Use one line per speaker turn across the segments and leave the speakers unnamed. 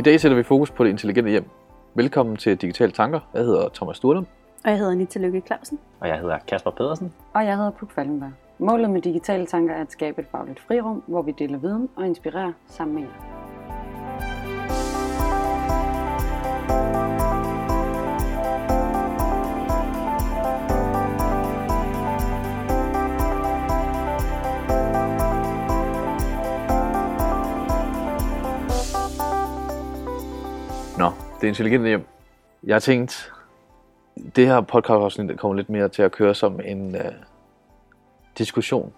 I dag sætter vi fokus på det intelligente hjem. Velkommen til Digitale Tanker. Jeg hedder Thomas Sturlund.
Og jeg hedder Anita Lykke Clausen.
Og jeg hedder Kasper Pedersen.
Og jeg hedder Puk Falkenberg. Målet med digitale tanker er at skabe et fagligt frirum, hvor vi deler viden og inspirerer sammen med jer.
Det intelligente hjem. Jeg har tænkt, det her podcast kommer lidt mere til at køre som en øh, diskussion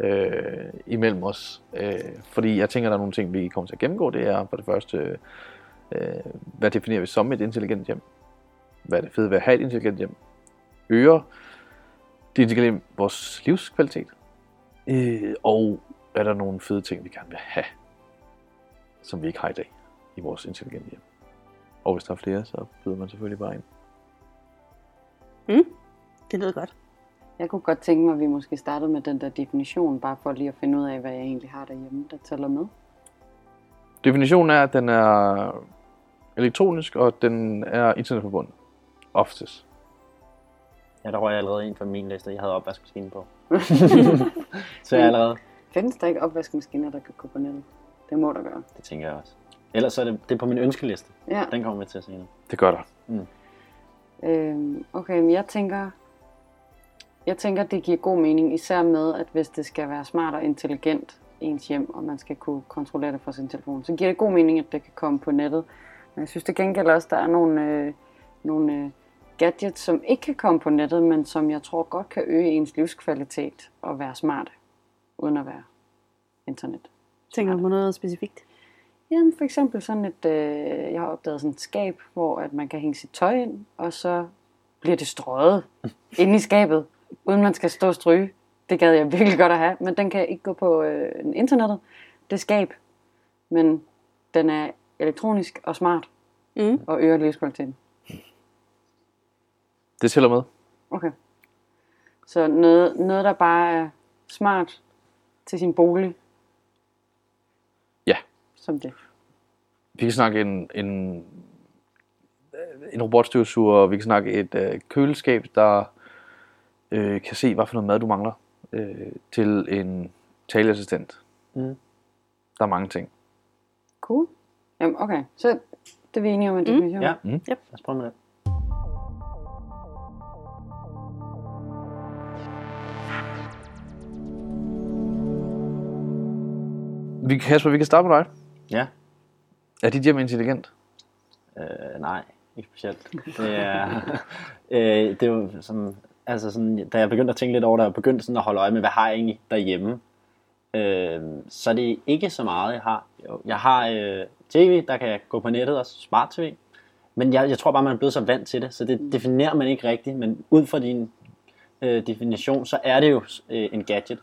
øh, imellem os. Øh, fordi jeg tænker, der er nogle ting, vi kommer til at gennemgå. Det er for det første, øh, hvad definerer vi som et intelligent hjem? Hvad er det fede ved at have et intelligent hjem? Øger det intelligente hjem vores livskvalitet? Øh, og er der nogle fede ting, vi gerne vil have, som vi ikke har i dag i vores intelligente hjem? Og hvis der er flere, så byder man selvfølgelig bare ind.
Mm, det lyder godt.
Jeg kunne godt tænke mig, at vi måske startede med den der definition, bare for lige at finde ud af, hvad jeg egentlig har derhjemme, der tæller med.
Definitionen er, at den er elektronisk, og den er internetforbundet. Oftest.
Ja, der røg jeg allerede en fra min liste. Jeg havde opvaskemaskinen på. så jeg allerede.
Findes der ikke opvaskemaskiner, der kan gå på nettet? Det må der gøre.
Det tænker jeg også. Ellers så er det, det er på min ønskeliste.
Ja.
Den kommer vi til at senere.
Det gør der.
Øhm, okay, men jeg tænker, jeg tænker, det giver god mening, især med, at hvis det skal være smart og intelligent ens hjem, og man skal kunne kontrollere det fra sin telefon, så giver det god mening, at det kan komme på nettet. Men jeg synes det gengæld også, der er nogle, øh, nogle øh, gadgets, som ikke kan komme på nettet, men som jeg tror godt kan øge ens livskvalitet og være smarte, uden at være internet.
Tænker du på noget specifikt?
Jamen for eksempel sådan et, øh, jeg har opdaget sådan et skab, hvor at man kan hænge sit tøj ind, og så bliver det strøget inde i skabet, uden man skal stå og stryge. Det gad jeg virkelig godt at have, men den kan ikke gå på øh, internettet. Det er skab, men den er elektronisk og smart
Mm.
og øger livskvaliteten.
Det tæller med.
Okay. Så noget, noget, der bare er smart til sin bolig. Som det.
Vi kan snakke en, en, en robotstøvsuger, vi kan snakke et øh, køleskab, der øh, kan se, hvad for noget mad du mangler, øh, til en taleassistent.
Mm.
Der er mange ting.
Cool. Jamen, okay. Så det er vi enige om en definition.
Ja,
Mm.
yep. lad os prøve med det.
Vi, Kasper, vi kan starte med dig.
Ja.
Er dit hjem intelligent?
Øh, nej, ikke specielt. Det er, øh, det er jo sådan, altså sådan, da jeg begyndte at tænke lidt over det, og begyndte sådan at holde øje med, hvad har jeg egentlig derhjemme, øh, så er det ikke så meget, jeg har. Jo, jeg har øh, tv, der kan gå på nettet, og smart tv, men jeg, jeg tror bare, man er blevet så vant til det, så det definerer man ikke rigtigt, men ud fra din øh, definition, så er det jo øh, en gadget.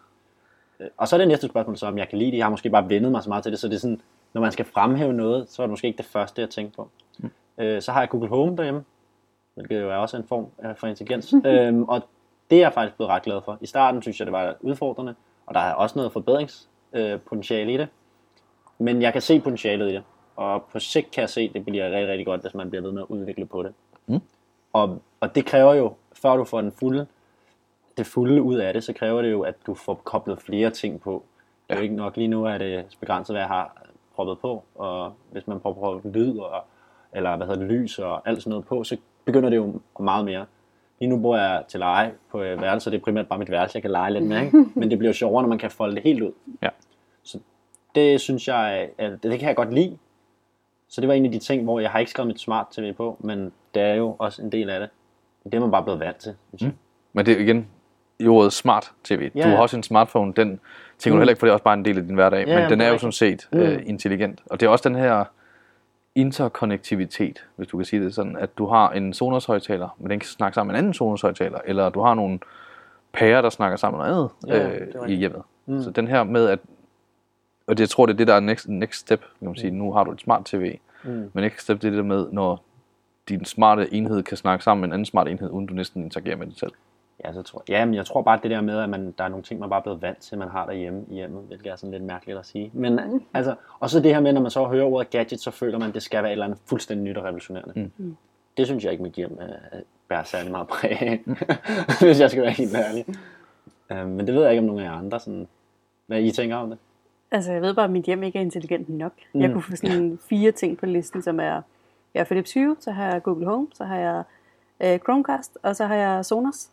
Øh, Og så er det næste spørgsmål så, om jeg kan lide det. Jeg har måske bare vendet mig så meget til det, så det er sådan, når man skal fremhæve noget, så er det måske ikke det første, jeg tænker på. Mm. Øh, så har jeg Google Home derhjemme, hvilket jo er også en form øh, for intelligens. øhm, og det er jeg faktisk blevet ret glad for. I starten synes jeg, det var udfordrende, og der er også noget forbedringspotentiale i det. Men jeg kan se potentialet i det, og på sigt kan jeg se, at det bliver rigtig, rigtig godt, hvis man bliver ved med at udvikle på det.
Mm.
Og, og det kræver jo, før du får den fulde, det fulde ud af det, så kræver det jo, at du får koblet flere ting på. Det er jo ikke nok lige nu, at det begrænset, hvad jeg har proppet på, og hvis man prøver lyd, og, eller hvad hedder det, lys og alt sådan noget på, så begynder det jo meget mere. Lige nu bor jeg til leje på et værelse, så det er primært bare mit værelse, jeg kan lege lidt med, ikke? men det bliver jo sjovere, når man kan folde det helt ud.
Ja.
Så det synes jeg, at det, kan jeg godt lide. Så det var en af de ting, hvor jeg har ikke skrevet mit smart tv på, men det er jo også en del af det. Det er man bare blevet vant til. synes jeg.
Men det er igen i ordet smart tv.
Ja,
Du har
ja.
også en smartphone, den tænker du heller ikke, for det er også bare en del af din hverdag.
Ja,
men
ja,
den er jo sådan set øh,
Mm.
intelligent. Og det er også den her interkonnektivitet, hvis du kan sige det sådan, at du har en Sonos højtaler, men den kan snakke sammen med en anden Sonos højtaler, eller du har nogle pærer, der snakker sammen med noget
Ja,
andet
det er
øh, i hjemmet.
Mm.
Så den her med, at og det, jeg tror, det er det, der er next, next step, kan man sige. Nu har du et smart tv,
Mm.
men next step, det er det der med, når din smarte enhed kan snakke sammen med en anden smart enhed, uden du næsten interagerer med det selv.
Ja, så tror, ja, men jeg tror bare det der med, at man, der er nogle ting, man bare er blevet vant til, man har derhjemme i hjemmet, hvilket er sådan lidt mærkeligt at sige. Men
Mm.
altså, og så det her med, når man så hører ordet gadget, så føler man, at det skal være et eller andet fuldstændig nyt og revolutionerende.
Mm.
Det synes jeg ikke, mit hjem øh, bærer særlig meget præg af, hvis jeg skal være helt ærlig. Øh, men det ved jeg ikke, om nogen af jer andre, sådan, hvad I tænker om det.
Altså, jeg ved bare, at mit hjem ikke er intelligent nok. Mm.
Mm.
Jeg kunne få sådan fire ting på listen, som er, jeg har Philips Hue, så har jeg Google Home, så har jeg øh, Chromecast, og så har jeg Sonos.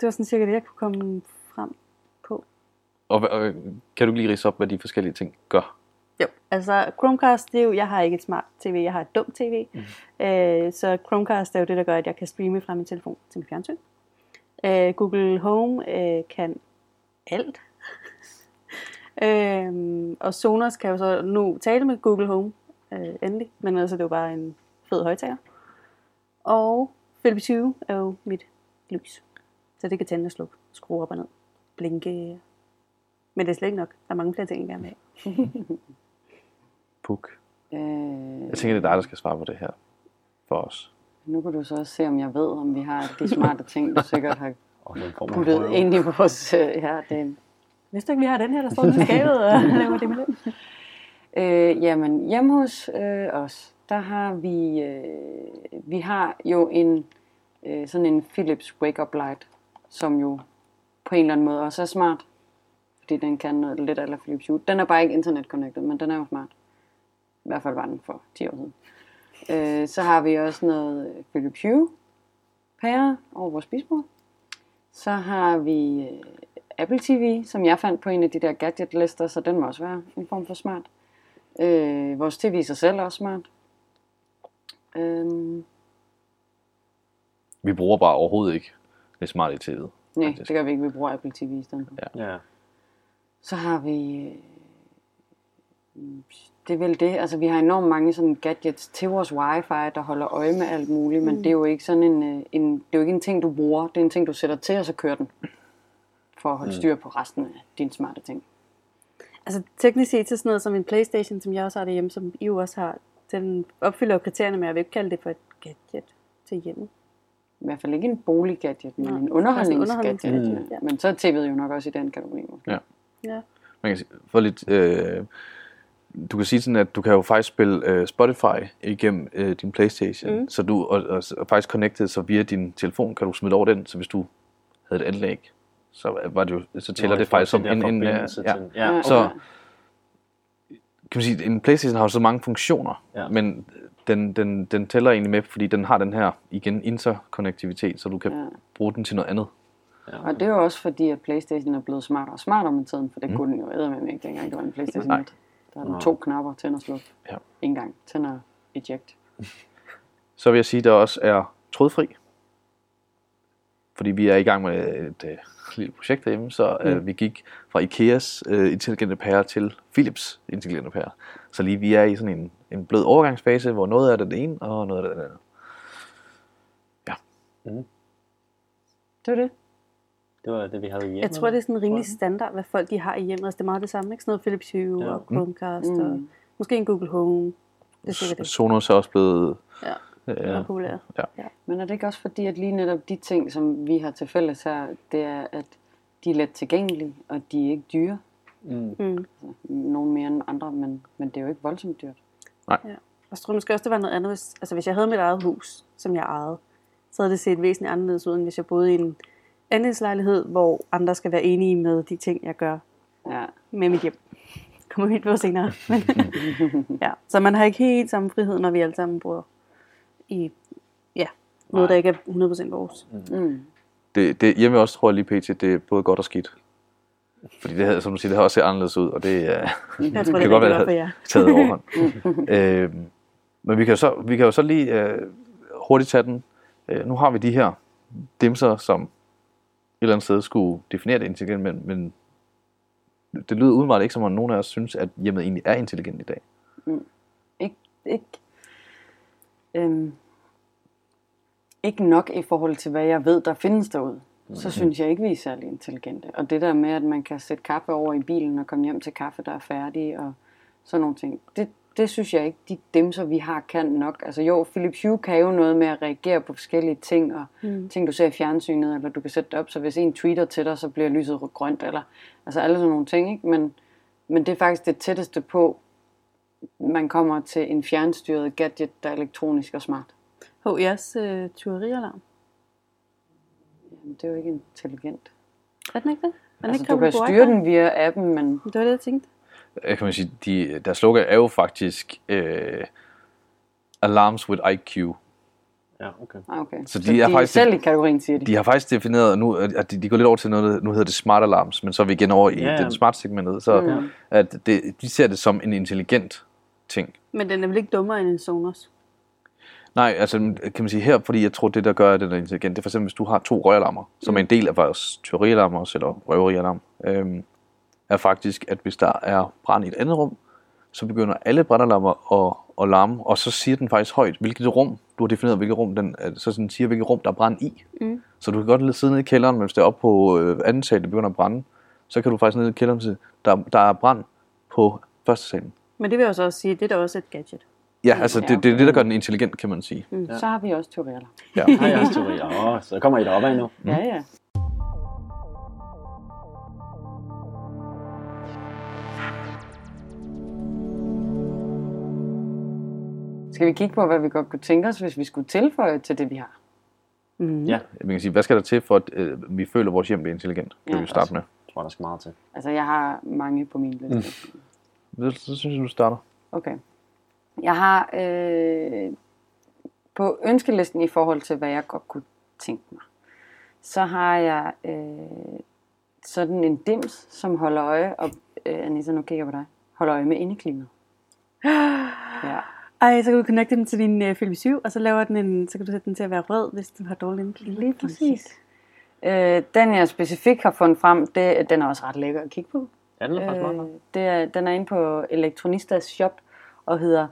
Det var sådan cirka det, jeg kunne komme frem på.
Og, og kan du lige rise op, hvad de forskellige ting gør?
Jo, altså Chromecast, det er jo, jeg har ikke et smart tv, jeg har et dumt tv. Mm. Øh, så Chromecast er jo det, der gør, at jeg kan streame fra min telefon til min fjernsyn. Øh, Google Home øh, kan alt. øh, og Sonos kan jo så nu tale med Google Home, øh, endelig. Men altså, det er jo bare en fed højtaler. Og Philips Hue er jo mit lys. Så det kan tænde og slukke, skrue op og ned, blinke. Men det er slet ikke nok. Der er mange flere ting, jeg gerne vil have.
Puk.
Øh,
Jeg tænker, det er dig, der skal svare på det her for os.
nu kan du så også se, om jeg ved, om vi har de smarte ting, du sikkert har puttet ind i vores... Øh, her, det,
Vidste du ikke, vi har den her, der står i skabet og laver det med den?
Øh, jamen, hjemme hos øh, os, der har vi, øh, vi har jo en, øh, sådan en Philips Wake Up Light, som jo på en eller anden måde også er smart, fordi den kan noget lidt eller Philips Hue. Den er bare ikke internet connected, men den er jo smart. I hvert fald var den for 10 år siden. Øh, så har vi også noget Philips Hue pære over vores spisebord. Så har vi øh, Apple TV, som jeg fandt på en af de der gadget-lister, så den må også være en form for smart. Øh, vores tv i sig selv er også smart. Øhm,
Vi bruger bare overhovedet ikke det smarte i tv'et.
nej,
Faktisk.
det gør vi ikke. Vi bruger Apple TV i stedet for.
Ja.
Så har vi... øh, Det er vel det. Altså, vi har enormt mange sådan gadgets til vores wifi, der holder øje med alt muligt, men det er jo ikke sådan en, øh, en, det er jo ikke en ting, du bruger. Det er en ting, du sætter til, og så kører den. For at holde styr på resten af dine smarte ting.
Altså teknisk set, så sådan noget som en Playstation, som jeg også har derhjemme, som I jo også har, den opfylder jo kriterierne, men jeg vil ikke kalde det for et gadget til hjemme.
I hvert fald ikke en boliggadget, men
Nej,
en underholdningsgadget. Mm.
ja.
Men så er tv'et jo nok også i den kategori. Måske.
Ja.
Ja.
Man kan sige, for lidt, øh, du kan sige sådan, at du kan jo faktisk spille øh, Spotify igennem øh, din Playstation, mm. så du og, og, og faktisk connected, så via din telefon kan du smide over den, så hvis du havde et anlæg, så var det jo, så tæller
Nå,
det faktisk som en, en, ja.
til- ja,
Så
okay.
kan man sige, en Playstation har jo så mange funktioner,
Ja.
men den, den, den tæller egentlig med, fordi den har den her, igen, interkonnektivitet, så du kan
Ja.
bruge den til noget andet.
Og det er jo også fordi, at Playstation er blevet smartere og smartere med tiden, for det mm. kunne den jo eddermame ikke dengang, det var en Playstation
Nej.
1. Der er den to knapper, tænd og sluk.
Ja.
En gang, tænd og eject.
Så vil jeg sige, at der også er trådfri. Fordi vi er i gang med et øh, lille projekt derhjemme, så øh,
Mm.
vi gik fra Ikeas øh, intelligente pære til Philips intelligente pære. Så lige vi er i sådan en, en blød overgangsfase, hvor noget er det ene, og noget er det andet.
Det er det.
Det var det, vi havde hjemme.
Jeg tror, det er sådan rimelig standard, hvad folk de har i hjemmet. Altså, det er meget det samme, ikke? Sådan noget Philips Hue
Ja.
og Chromecast
Mm.
og måske en Google Home. Det er sikkert det.
Sonos er også blevet...
Ja,
Øh,
det er populært.
Men er det ikke også fordi, at lige netop de ting, som vi har til fælles her, det er, at de er let tilgængelige, og de er ikke dyre.
Mm.
Mm.
Altså, nogle mere end andre, men, men det er jo ikke voldsomt dyrt.
Og så tror jeg måske også, det var noget andet, hvis, altså hvis jeg havde mit eget hus, som jeg ejede, så havde det set væsentligt anderledes ud, end hvis jeg boede i en andelslejlighed, hvor andre skal være enige med de ting, jeg gør
Ja.
med mit hjem. Kommer vi ind på senere. Men, ja. Så man har ikke helt samme frihed, når vi alle sammen bor i ja, noget, der ikke er 100% vores.
Mm.
det, det, hjemme også tror jeg lige pt, det er både godt og skidt. Fordi det havde, som du siger, det har også set anderledes ud, og det øh,
Jeg tror,
det
det
kan godt være, det havde taget overhånd. øh, men vi kan, jo så, vi kan jo så lige øh, hurtigt tage den. Øh, nu har vi de her dimser, som et eller andet sted skulle definere det intelligent, men, men det lyder udenbart ikke som om nogen af os synes, at hjemmet egentlig er intelligent i dag.
ikke, ikke, øhm, ikke nok i forhold til, hvad jeg ved, der findes derude. Så synes jeg ikke, vi er særlig intelligente. Og det der med, at man kan sætte kaffe over i bilen og komme hjem til kaffe, der er færdig, og sådan nogle ting, det, det synes jeg ikke, de dimser, vi har, kan nok. Altså jo, Philips Hue kan jo noget med at reagere på forskellige ting, og mm. ting, du ser i fjernsynet, eller du kan sætte det op, så hvis en tweeter til dig, så bliver lyset grønt, eller altså alle sådan nogle ting, ikke? Men, men det er faktisk det tætteste på, man kommer til en fjernstyret gadget, der er elektronisk og smart.
Jeres øh, tyverialarm.
Det er jo ikke intelligent.
Er den ikke det? Er den
Altså,
ikke
du kan styre den via appen, men
Det var det, jeg tænkte.
Jeg kan man sige, de, deres slogan er jo faktisk øh, Alarms with IQ.
Ja, okay.
ah, okay.
Så de
så
er
de
faktisk-
selv i kategorien, siger de.
De har faktisk defineret, nu, at de, de går lidt over til noget, nu hedder det smart alarms, men så er vi igen over i
Ja,
ja, den smart segmentet, så
mm.
at det, de ser det som en intelligent ting.
Men den er vel ikke dummere end en Sonos?
Nej, altså kan man sige her, fordi jeg tror, det der gør, at den er intelligent, det er for eksempel, hvis du har to røgalarmer, som er en del af vores tyverialarmer også, eller røverialarm, øhm, er faktisk, at hvis der er brand i et andet rum, så begynder alle brandalarmer at, at larme, og så siger den faktisk højt, hvilket rum, du har defineret, hvilket rum, den, så den siger, hvilket rum, der er brand i.
Mm.
Så du kan godt sidde nede i kælderen, men hvis det er oppe på øh, anden sal, det begynder at brænde, så kan du faktisk nede i kælderen sige, der, der er brand på første salen.
Men det vil jeg så også sige, det er da også et gadget.
Ja, altså
Ja,
det, det er det, der gør den intelligent, kan man sige.
Mm.
Så har vi også teorier.
Ja.
Har jeg også teorier? Åh, så kommer I deroppe af nu.
Ja, ja. Skal vi kigge på, hvad vi godt kunne tænke os, hvis vi skulle tilføje til det, vi har?
Mm.
Ja,
Man kan sige, hvad skal der til, for at øh, vi føler, at vores hjem bliver intelligent? Det
Ja,
vil vi starte med.
jeg tror, der skal meget til.
Altså, jeg har mange på min liste.
Så, så synes jeg, du starter.
Okay. Jeg har øh, på ønskelisten i forhold til, hvad jeg godt kunne tænke mig, så har jeg øh, sådan en dims, som holder øje, og øh, Anissa, nu kigger jeg på dig, holder øje med indeklimaet. Ja.
Ej, så kan du connecte den til din uh, Philips 7, og så laver den en, så kan du sætte den til at være rød, hvis den har dårlig indeklima.
Lige præcis. Øh, den jeg specifikt har fundet frem, det, den er også ret lækker at kigge på.
Ja, den er faktisk meget
Øh, det er, den er inde på Elektronistas shop og hedder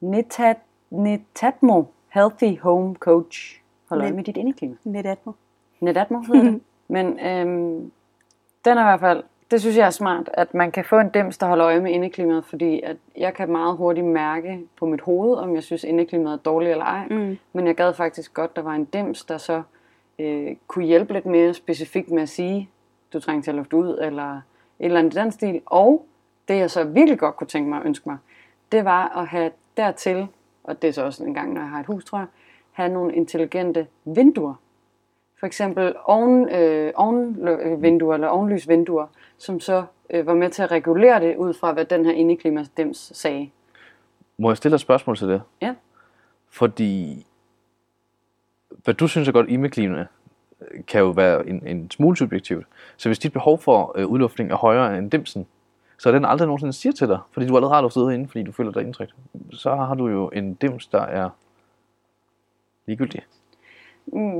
Netat, Netatmo Healthy Home Coach. Hold øje med dit indeklima.
Netatmo.
Netatmo hedder det. Men øhm, den er i hvert fald, det synes jeg er smart, at man kan få en dims, der holder øje med indeklimaet, fordi at jeg kan meget hurtigt mærke på mit hoved, om jeg synes indeklimaet er dårligt eller ej.
Mm.
Men jeg gad faktisk godt, der var en dims, der så øh, kunne hjælpe lidt mere specifikt med at sige, du trænger til at lufte ud, eller et eller andet i den stil. Og det jeg så virkelig godt kunne tænke mig og ønske mig, det var at have dertil, og det er så også en gang, når jeg har et hus, tror jeg, have nogle intelligente vinduer. For eksempel oven, øh, ovenvinduer eller ovenlysvinduer, som så øh, var med til at regulere det ud fra, hvad den her indeklimadems sagde.
Må jeg stille et spørgsmål til det?
Ja.
Fordi, hvad du synes er godt i klima, kan jo være en, en smule subjektivt. Så hvis dit behov for øh, udluftning er højere end dimsen, så er den aldrig nogensinde siger til dig, fordi du allerede har luftet inde, fordi du føler dig indtrykt. Så har du jo en dims, der er ligegyldig.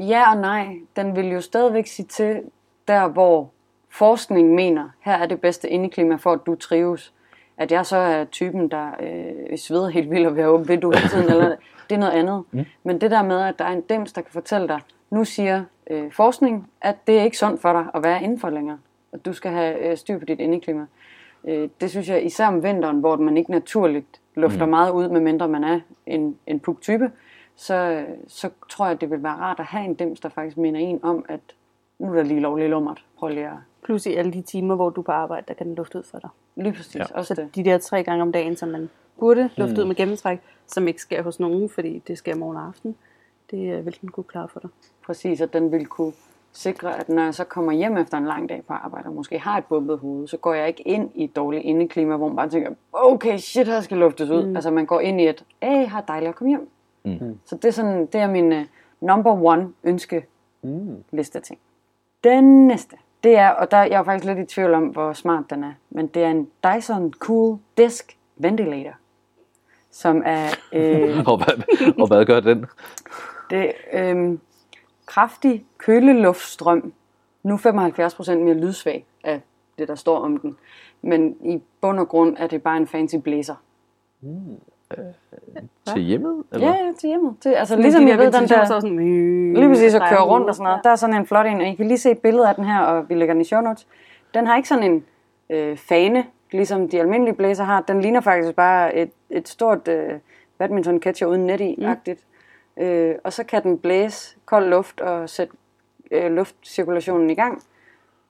Ja og nej. Den vil jo stadigvæk sige til, der hvor forskning mener, her er det bedste indeklima for, at du trives. At jeg så er typen, der øh, sveder helt vildt og vil have åbent vindue hele tiden, eller, det er noget andet. Mm. Men det der med, at der er en dims, der kan fortælle dig, nu siger øh, forskning, at det er ikke sundt for dig at være indenfor længere. At du skal have øh, styr på dit indeklima. Øh, det synes jeg, især om vinteren, hvor man ikke naturligt lufter mm. meget ud, medmindre man er en, en puk-type, så, så tror jeg, det vil være rart at have en dims, der faktisk minder en om, at nu er der lige lovlig lummert. Prøv lige at...
Plus i alle de timer, hvor du er på arbejde, der kan den lufte ud for dig.
Lige præcis, ja. Også
Så
det.
de der tre gange om dagen, som man burde lufte ud med gennemtræk, som ikke sker hos nogen, fordi det sker morgen og aften, det øh, vil den kunne klare for dig.
Præcis, at den vil kunne sikre, at når jeg så kommer hjem efter en lang dag på arbejde, og måske har et bumpet hoved, så går jeg ikke ind i et dårligt indeklima, hvor man bare tænker, okay, shit, her skal luftes ud. Mm. Altså man går ind i et, hey, har dejligt at komme hjem.
Mm.
Så det er, sådan, det er min uh, number one ønske
Mm.
liste af ting. Den næste, det er, og der jeg er faktisk lidt i tvivl om, hvor smart den er, men det er en Dyson Cool Disk Ventilator, som er øh,
Og hvad, og hvad gør den?
det, øh, kraftig køleluftstrøm, nu 75% mere lydsvag af det, der står om den. Men i bund og grund er det bare en fancy blæser.
Til hjemmet? Eller?
Ja, ja, til hjemmet. Til, altså ligesom
de
jeg ved, den der,
så sådan, øh,
lige præcis at
drejer
køre rundt og sådan noget. Der er sådan en flot en, og I kan lige se et billede af den her, og vi lægger den i show notes. Den har ikke sådan en øh, fane ligesom de almindelige blæser har. Den ligner faktisk bare et, et stort øh, badminton catcher uden net i, agtigt. Øh, og så kan den blæse kold luft og sætte øh, luftcirkulationen i gang.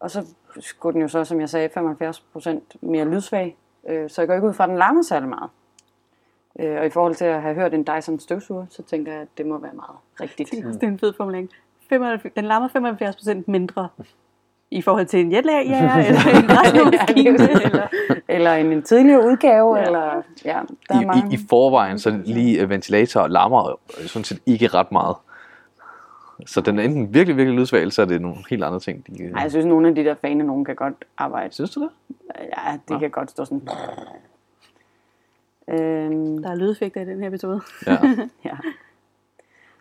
Og så skulle den jo så, som jeg sagde, 75% mere lydsvag. Øh, så jeg går ikke ud fra, at den larmer særlig meget. Øh, og i forhold til at have hørt en Dyson støvsuger, så tænker jeg, at det må være meget rigtigt.
Det er en fed formulering. 75, den larmer 75% mindre i forhold til en jetlag, ja, eller en græsmaskine, eller...
Eller en, en tidligere udgave,
Ja.
eller ja, der er
I,
mange.
i, I forvejen, så lige ventilator larmer sådan set ikke ret meget. Så den er enten virkelig, virkelig lydsvag, eller så er det nogle helt andre ting. De,
Ej, jeg synes, nogle af de der fane, nogen kan godt arbejde.
Synes du det?
Ja, de
Nå.
kan godt stå sådan. Øhm,
Der er lydeffekter i den her episode.
Ja.
ja.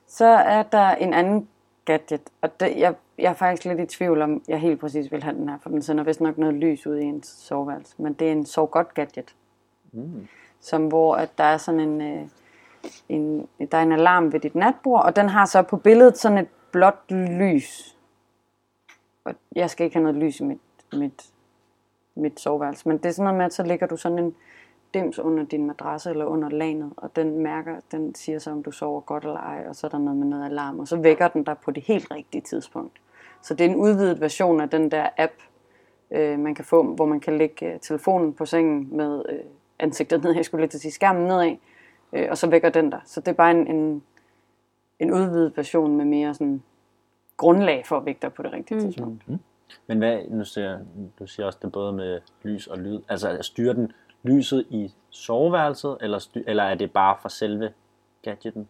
Så er der en anden gadget, og det, jeg, jeg er faktisk lidt i tvivl om, jeg helt præcis vil have den her, for den sender vist nok noget lys ud i ens soveværelse. Men det er en sov godt gadget,
Mm.
som hvor at der er sådan en, øh, en, der er en alarm ved dit natbord, og den har så på billedet sådan et blåt lys. Og jeg skal ikke have noget lys i mit, mit, mit soveværelse, men det er sådan noget med, at så ligger du sådan en dims under din madrasse eller under lanet, og den mærker, den siger så, om du sover godt eller ej, og så er der noget med noget alarm, og så vækker den dig på det helt rigtige tidspunkt. Så det er en udvidet version af den der app, øh, man kan få, hvor man kan lægge øh, telefonen på sengen med øh, ansigtet nedad, jeg skulle lidt til at sige skærmen nedad, øh, og så vækker den dig. Så det er bare en, en, en udvidet version med mere sådan grundlag for at vække dig på det rigtige
Mm.
tidspunkt.
Men hvad, nu siger, du siger også det både med lys og lyd. Altså styrer den lyset i soveværelset, eller, styr, eller er det bare for selve gadgeten?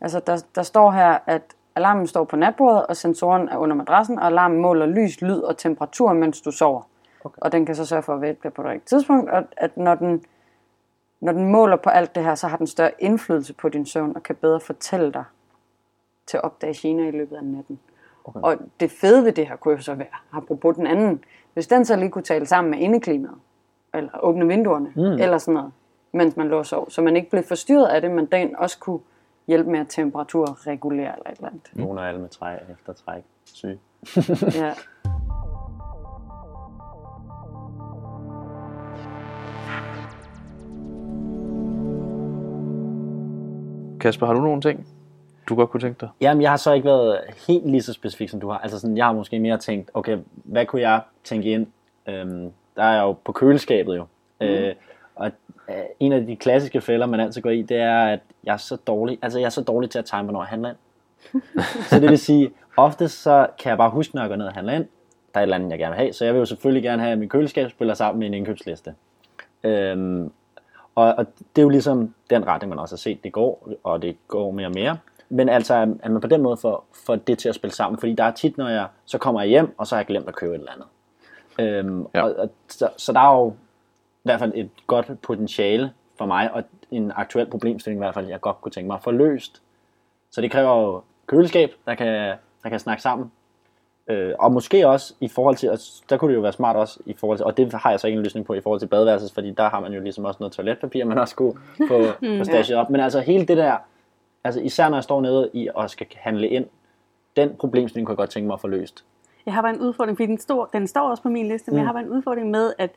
Altså, der, der står her, at alarmen står på natbordet, og sensoren er under madrassen, og alarmen måler lys, lyd og temperatur, mens du sover.
Okay.
Og den kan så sørge for at vække dig på det rigtige tidspunkt, og at når den, når den måler på alt det her, så har den større indflydelse på din søvn, og kan bedre fortælle dig til at opdage gener i løbet af natten.
Okay.
Og det fede ved det her kunne jo så være, apropos den anden, hvis den så lige kunne tale sammen med indeklimaet, eller åbne vinduerne,
Mm.
eller sådan noget, mens man lå og sov, så man ikke blev forstyrret af det, men den også kunne hjælpe med at temperaturregulere eller et eller andet.
Nogle af alle med træ efter træk syge.
Ja.
Kasper, har du nogle ting, du godt kunne tænke dig?
Jamen, jeg har så ikke været helt lige så specifik, som du har. Altså sådan, jeg har måske mere tænkt, okay, hvad kunne jeg tænke ind? Øhm, der er jo på køleskabet jo. Mm. Øh, og øh, en af de klassiske fælder, man altid går i, det er, at jeg er så dårlig, altså jeg er så dårlig til at time, hvornår jeg handler ind. så det vil sige, ofte så kan jeg bare huske, når jeg går ned og handler ind, der er et eller andet, jeg gerne vil have. Så jeg vil jo selvfølgelig gerne have, at min køleskab spiller sammen med en indkøbsliste. Øhm, og, og det er jo ligesom den retning, man også har set, det går, og det går mere og mere. Men altså, at man på den måde får, får det til at spille sammen. Fordi der er tit, når jeg så kommer jeg hjem, og så har jeg glemt at købe et eller andet. Øhm,
Ja.
og, og, så, så der er jo i hvert fald et godt potentiale for mig, og en aktuel problemstilling i hvert fald, jeg godt kunne tænke mig at få løst. Så det kræver jo køleskab, der kan, der kan snakke sammen. Øh, og måske også i forhold til, og der kunne det jo være smart også i forhold til, og det har jeg så ikke en løsning på i forhold til badeværelset, fordi der har man jo ligesom også noget toiletpapir, man også kunne få, få stashet op. Men altså hele det der, altså især når jeg står nede i og skal handle ind, den problemstilling kunne jeg godt tænke mig at få løst.
Jeg har bare en udfordring, fordi den, står, den står også på min liste, men
Mm.
jeg har bare en udfordring med, at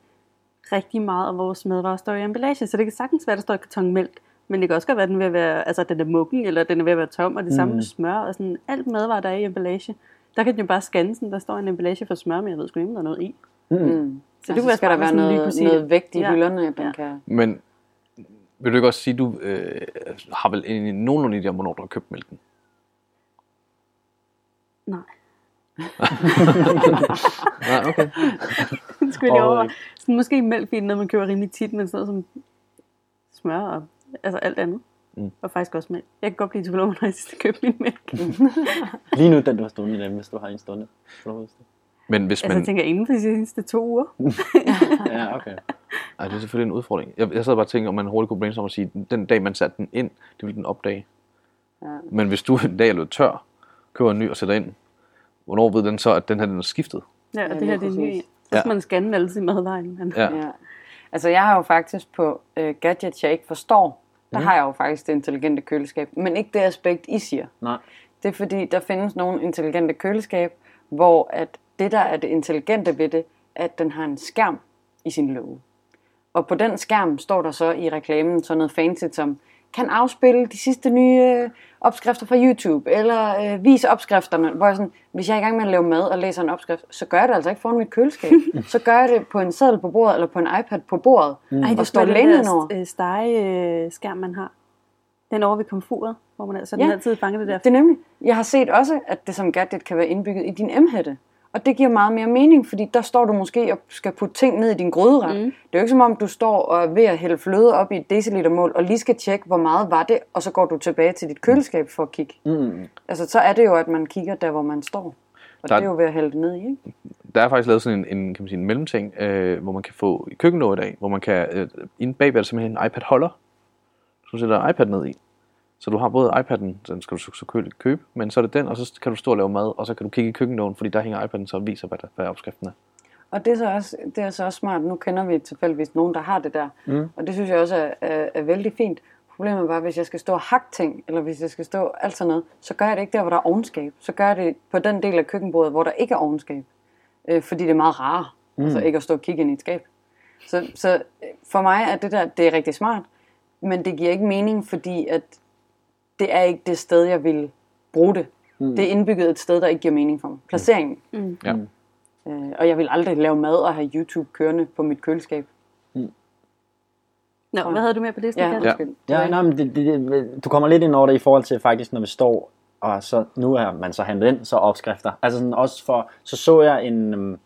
rigtig meget af vores madvarer står i emballage, så det kan sagtens være, at der står et karton mælk, men det kan også godt være, at den at være, altså, den er muggen, eller den er ved at være tom, og det samme
Mm.
med smør, og sådan alt madvarer, der er i emballage. Der kan den jo bare scanne sådan, der står en emballage for smør, men jeg ved sgu ikke, om der er noget i.
Mm.
Mm.
Så
Så
det kunne
skal der være
man
noget, noget vægt i
Ja.
hylderne, den
Ja.
kan...
Men vil du ikke også sige, at du øh, har vel en nogenlunde idé om, hvornår du har købt mælken?
Nej.
Ja, okay.
Det skulle jeg over. Sådan, måske mælk, fordi noget, man køber rimelig tit, men sådan noget som smør og altså alt andet.
Mm.
Og faktisk også mælk. Jeg kan godt blive psykolog, når jeg skal købe min mælk.
Lige nu den du har stående i dem, hvis du har en stående.
Men hvis
Altså,
man...
jeg tænker inden for de sidste to uger.
Ja, okay.
Ej, det er selvfølgelig en udfordring. Jeg, jeg sad bare og tænkte, om man hurtigt kunne brainstorme og sige, den dag man satte den ind, det ville den opdage.
Ja.
Men hvis du en dag er tør, køber en ny og sætter ind, hvornår ved den så, at den her den er skiftet?
Ja, og
Ja,
det her det er ny. Så skal
Ja.
man scanne alle sine madvarer. Men...
Ja.
Ja. Altså, jeg har jo faktisk på øh, gadgets, jeg ikke forstår, der
Mhm.
har jeg jo faktisk det intelligente køleskab. Men ikke det aspekt, I siger.
Nej.
Det er fordi, der findes nogle intelligente køleskab, hvor at det, der er det intelligente ved det, at den har en skærm i sin låge. Og på den skærm står der så i reklamen sådan noget fancy som, kan afspille de sidste nye øh, opskrifter fra YouTube, eller øh, vise opskrifterne, hvor jeg sådan, hvis jeg er i gang med at lave mad og læser en opskrift, så gør jeg det altså ikke foran mit køleskab. så gør jeg det på en seddel på bordet, eller på en iPad på bordet, mm.
Ej, det
og
er
står
den
lænet
der
over.
øh, stege-skærm, man har. Den over ved komfuret, hvor man altså
Ja.
den altid fanger det der.
Det er nemlig. Jeg har set også, at det som gadget kan være indbygget i din M-hætte. Og det giver meget mere mening, fordi der står du måske og skal putte ting ned i din gryderet. Mm. Det er jo ikke som om, du står og er ved at hælde fløde op i et decilitermål, og lige skal tjekke, hvor meget var det, og så går du tilbage til dit køleskab for at kigge.
Mm.
Altså, så er det jo, at man kigger der, hvor man står. Og
Der-
det er jo ved at hælde det ned i, ikke?
Der er faktisk lavet sådan en, en, kan man sige, en mellemting, øh, hvor man kan få i køkkenlåget i dag, hvor man kan, øh, inde bagved er der simpelthen en iPad-holder, som sætter iPad ned i. Så du har både iPad'en, den skal du så, så kø- købe, men så er det den, og så kan du stå og lave mad, og så kan du kigge i køkkenlågen, fordi der hænger iPad'en så og viser, hvad, der, hvad opskriften er.
Og det er, så også, det er så også smart. Nu kender vi tilfældigvis nogen, der har det der. Mm. Og det synes jeg også er, er, er vældig fint. Problemet er bare, hvis jeg skal stå og hakke ting, eller hvis jeg skal stå alt sådan noget, så gør jeg det ikke der, hvor der er ovenskab. Så gør jeg det på den del af køkkenbordet, hvor der ikke er ovenskab. Øh, fordi det er meget rarere, mm. altså ikke at stå og kigge ind i et skab. Så, så for mig er det der, det er rigtig smart, men det giver ikke mening, fordi at det er ikke det sted, jeg vil bruge det. Mm. Det er indbygget et sted, der ikke giver mening for mig. Placeringen.
Mm.
Ja.
Øh, og jeg vil aldrig lave mad og have YouTube kørende på mit køleskab.
Nå, hvad havde du mere på det,
Ja, undskyld.
Ja, nej, men det, det, det, du kommer lidt ind over det i forhold til faktisk, når vi står, og så nu er man så handlet ind, så opskrifter. Altså sådan også for, så så jeg en, øhm,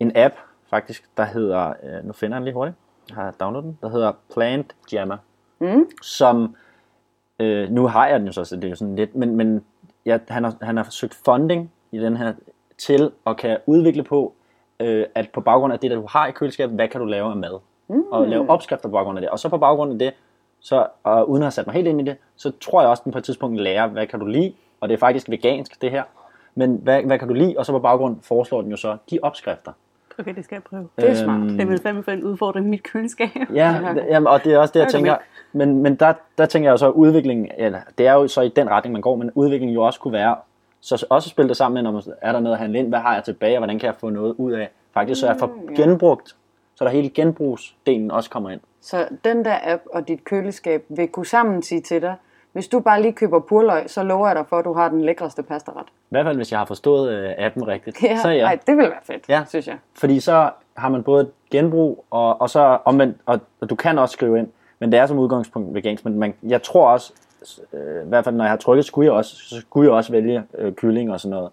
en app faktisk, der hedder, øh, nu finder jeg den lige hurtigt, jeg har downloadet den, der hedder Plant Jammer,
Mm.
som, øh, nu har jeg den jo så, så det er jo sådan lidt, men, men ja, han, har, han har søgt funding i den her, til at kan udvikle på, øh, at på baggrund af det, der du har i køleskabet, hvad kan du lave af mad? Mm. Og lave opskrifter på baggrund af det. Og så på baggrund af det, så, og uden at have sat mig helt ind i det, så tror jeg også, at den på et tidspunkt lærer, hvad kan du lide, og det er faktisk vegansk, det her. Men hvad, hvad kan du lide, og så på baggrund foreslår den jo så de opskrifter.
Okay, det skal jeg prøve.
Det er smart.
Øhm,
Det vil fandme få en udfordring i mit køleskab.
Ja, jamen, og det er også det, jeg
er
tænker. Men, men der, der tænker jeg jo så, at udviklingen, eller det er jo så i den retning, man går, men udviklingen jo også kunne være, så også spille det sammen med, når man, er der noget at handle ind, hvad har jeg tilbage, og hvordan kan jeg få noget ud af, faktisk så jeg får
Mm,
genbrugt, så der hele genbrugsdelen også kommer ind.
Så den der app og dit køleskab vil kunne sammen sige til dig, hvis du bare lige køber purløg, så lover jeg dig for, at du har den lækreste pastaret.
I hvert fald, hvis jeg har forstået øh, appen rigtigt.
Ja,
så ja.
Ej, det vil være fedt,
Ja.
synes jeg.
Fordi så har man både genbrug, og, og så omvendt, og, og du kan også skrive ind, men det er som udgangspunkt vegansk, men man, jeg tror også, øh, i hvert fald når jeg har trykket, skulle jeg også, så skulle jeg også vælge øh, kylling og sådan noget.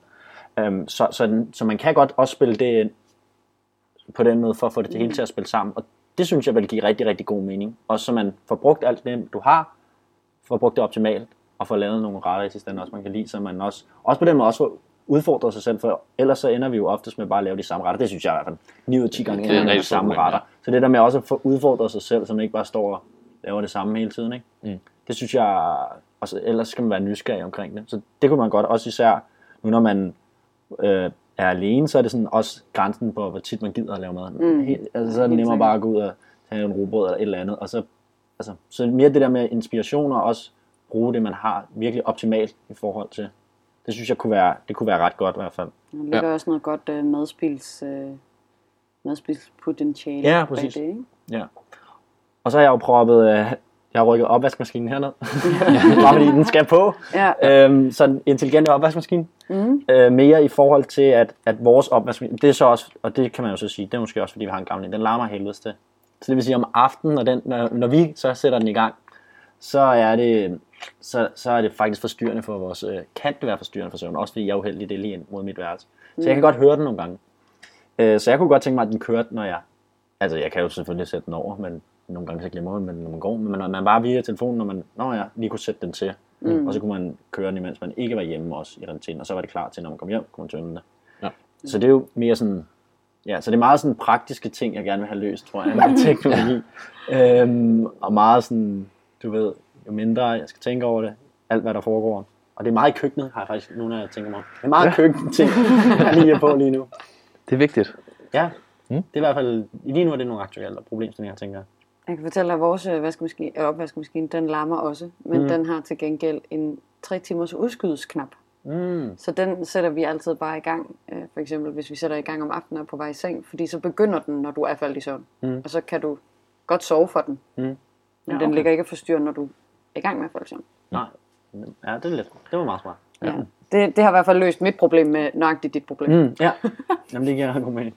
Um, så, så, den, så man kan godt også spille det ind på den måde, for at få det til hele til at spille sammen, og det synes jeg vil give rigtig, rigtig god mening. Og så man får brugt alt det, du har, får brugt det optimalt, og får lavet nogle retter i sidste ende også, man kan lide, så man også, også på den måde også får udfordret sig selv, for ellers så ender vi jo oftest med bare at lave de samme retter. Det synes jeg i hvert fald 9 ud af 10 gange
er
ender med de samme
problem,
retter. Så det der med også at få udfordret sig selv, så man ikke bare står og laver det samme hele tiden, ikke?
Mm.
det synes jeg, også, ellers skal man være nysgerrig omkring det. Så det kunne man godt, også især nu når man øh, er alene, så er det sådan også grænsen på, hvor tit man gider at lave mad.
Mm.
Helt, altså, så er det nemmere bare at gå ud og tage en rugbrød eller et eller andet, og så, altså, så mere det der med inspiration og også bruge det, man har virkelig optimalt i forhold til. Det synes jeg kunne være, det kunne være ret godt i hvert fald.
Der ligger ja. også noget godt uh, madspils, uh, madspilspotentiale
Ja,
bag
præcis.
det, ikke?
Ja. Og så har jeg jo proppet, øh, jeg har rykket opvaskemaskinen herned, bare fordi den skal på.
Ja.
Øhm, så en intelligent opvaskemaskine.
Mm.
Øh, mere i forhold til, at, at vores opvaskemaskine, det er så også, og det kan man jo så sige, det er måske også, fordi vi har en gammel en, den larmer helvedes til. Så det vil sige, om aftenen, når, den, når, når vi så sætter den i gang, så er det, så, så er det faktisk forstyrrende for vores, øh, kan det være forstyrrende for søvn, også fordi jeg er uheldig, det er lige ind mod mit værelse. Så jeg kan godt høre den nogle gange. Øh, så jeg kunne godt tænke mig, at den kørte, når jeg, altså jeg kan jo selvfølgelig sætte den over, men nogle gange så glemmer man, men når man går, men når man bare via telefonen, når man, når jeg lige kunne sætte den til, mm. og så kunne man køre den, imens man ikke var hjemme også i realiteten, og så var det klar til, når man kom hjem, kunne man tømme det.
Ja.
Så det er jo mere sådan, ja, så det er meget sådan praktiske ting, jeg gerne vil have løst, tror jeg, med teknologi. øhm, og meget sådan, du ved, jo mindre jeg skal tænke over det, alt hvad der foregår. Og det er meget i køkkenet, har jeg faktisk nogle af jer tænker mig om. Det er meget ja. køkkenting, jeg lige er på lige nu.
Det er vigtigt.
Ja,
Mm.
det er i hvert fald, lige nu er det nogle aktuelle problemstillinger, tænker jeg.
Jeg kan fortælle dig, at vores øh, vaskemaskine, øh, opvaskemaskine, den larmer også, men
Mm.
mm. den har til gengæld en 3 timers udskydesknap.
Mm.
Så den sætter vi altid bare i gang, øh, for eksempel hvis vi sætter i gang om aftenen og på vej i seng, fordi så begynder den, når du er faldet i søvn.
Mm.
Og så kan du godt sove for den.
Mm.
Men
Ja,
den
okay.
ligger ikke og forstyrrer, når du er i gang med at falde i søvn.
Nej. Ja, det er lidt. Det var meget smart.
Ja. Det, det har i hvert fald løst mit problem med nøjagtigt dit problem.
Mm, ja. Jamen, det giver god mening.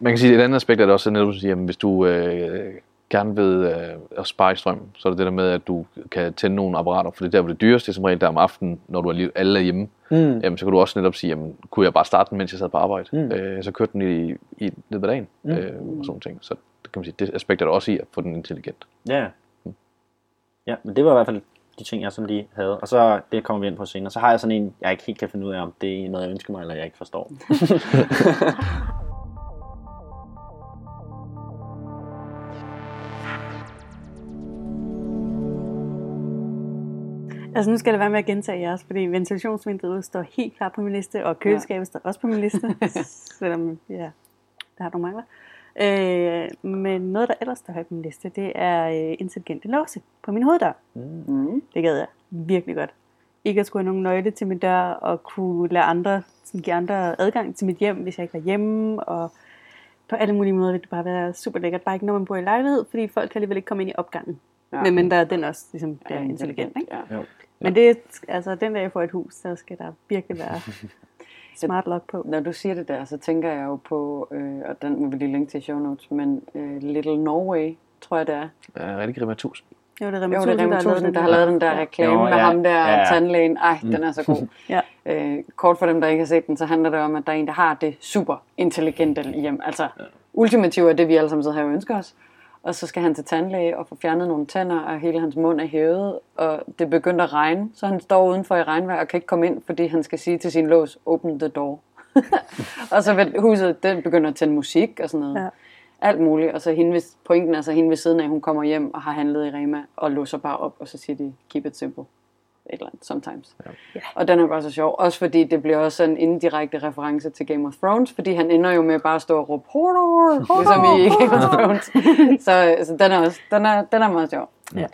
Man kan sige, at et andet aspekt er det også, netop at sige, at hvis du øh, gerne vil øh, at spare i strøm, så er det det der med, at du kan tænde nogle apparater, for det er der, hvor det dyreste er som regel der om aftenen, når du er lige, alle er hjemme.
Mm.
Jamen, så kan du også netop sige, jamen, kunne jeg bare starte den, mens jeg sad på arbejde?
Mm.
Mm. Øh, så kørte den i, i løbet af dagen,
Mm.
mm. øh, og sådan ting. Så det kan man sige, det aspekt er der også i at få den intelligent.
Ja, ja. Ja, men det var i hvert fald de ting, jeg sådan lige havde. Og så, det kommer vi ind på senere, så har jeg sådan en, jeg ikke helt kan finde ud af, om det er noget, jeg ønsker mig, eller jeg ikke forstår.
Altså nu skal det være med at gentage jeres, fordi ventilationsvinduet står helt klart på min liste, og køleskabet ja. står også på min liste, selvom ja, der har nogle mangler. Øh, men noget, der ellers står højt på min liste, det er øh, intelligente låse på min hoveddør.
Mm.
Det gad jeg virkelig godt. Ikke at skulle have nogen nøgle til min dør, og kunne lade andre, sådan give andre adgang til mit hjem, hvis jeg ikke var hjemme, og på alle mulige måder vil det bare være super lækkert. Bare ikke når man bor i lejlighed, fordi folk kan alligevel ikke komme ind i opgangen.
Ja.
Ja. Men mindre den også ligesom, bliver
Ja,
intelligent. Ikke?
Ja.
Jo.
Men det, altså, den dag jeg får et hus, så skal der virkelig være smart lock på.
Når du siger det der, så tænker jeg jo på, øh, og den må vi lige linke til i show notes, men øh, Little Norway, tror jeg det er.
Ja, rigtig Rema 1000.
Jo, det er
Jo,
Rema
det er
1000,
Rema
der, har lavet
1000,
den
der har lavet den der reklame
Jo,
med
ja.
ham der
Ja, ja.
tandlægen. Ej, den er så god.
Ja.
Øh, kort for dem, der ikke har set den, så handler det om, at der er en, der har det super intelligente hjem. Altså, ultimativt er det, vi alle sammen sidder her og ønsker os. Og så skal han til tandlæge og få fjernet nogle tænder, og hele hans mund er hævet, og det begynder at regne, så han står udenfor i regnvejr og kan ikke komme ind, fordi han skal sige til sin lås, open the door. og så vil huset, den begynder at tænde musik og sådan noget.
Ja.
Alt muligt, og så hende ved, pointen er så hende ved siden af, hun kommer hjem og har handlet i Rema, og låser bare op, og så siger de, keep it simple. Et eller andet, sometimes.
Ja.
Og den er bare så sjov, også fordi det bliver også en indirekte reference til Game of Thrones, fordi han ender jo med bare at stå og råbe, Hodor, ligesom i Game of Thrones. så, så den er også, den er, den er meget sjov.
Ja.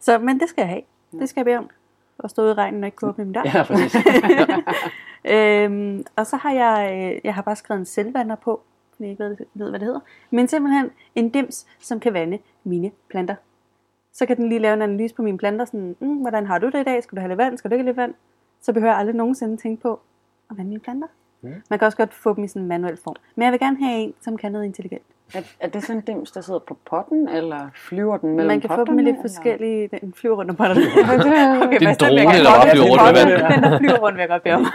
Så, men det skal jeg have. Det skal jeg bede om. Og stå ude i regnen og ikke kunne åbne min dør.
Ja, præcis.
øhm, og så har jeg, øh, jeg har bare skrevet en selvvander på, fordi jeg ikke ved, ved, hvad det hedder. Men simpelthen en dims, som kan vande mine planter. Så kan den lige lave en analyse på mine planter, sådan, mm, hvordan har du det i dag? Skal du have lidt vand? Skal du ikke have lidt vand? Så behøver jeg aldrig nogensinde tænke på at vande mine planter.
Mm.
Man kan også godt få dem i sådan en manuel form. Men jeg vil gerne have en, som kan noget intelligent.
Er, er det sådan en dims, der sidder på potten, eller flyver den mellem
Man kan få dem med
potterne,
lidt
eller?
forskellige... Den flyver rundt om potterne.
Det er en drone, der bare flyver rundt med vand.
Den, der flyver rundt, vil jeg godt bede om.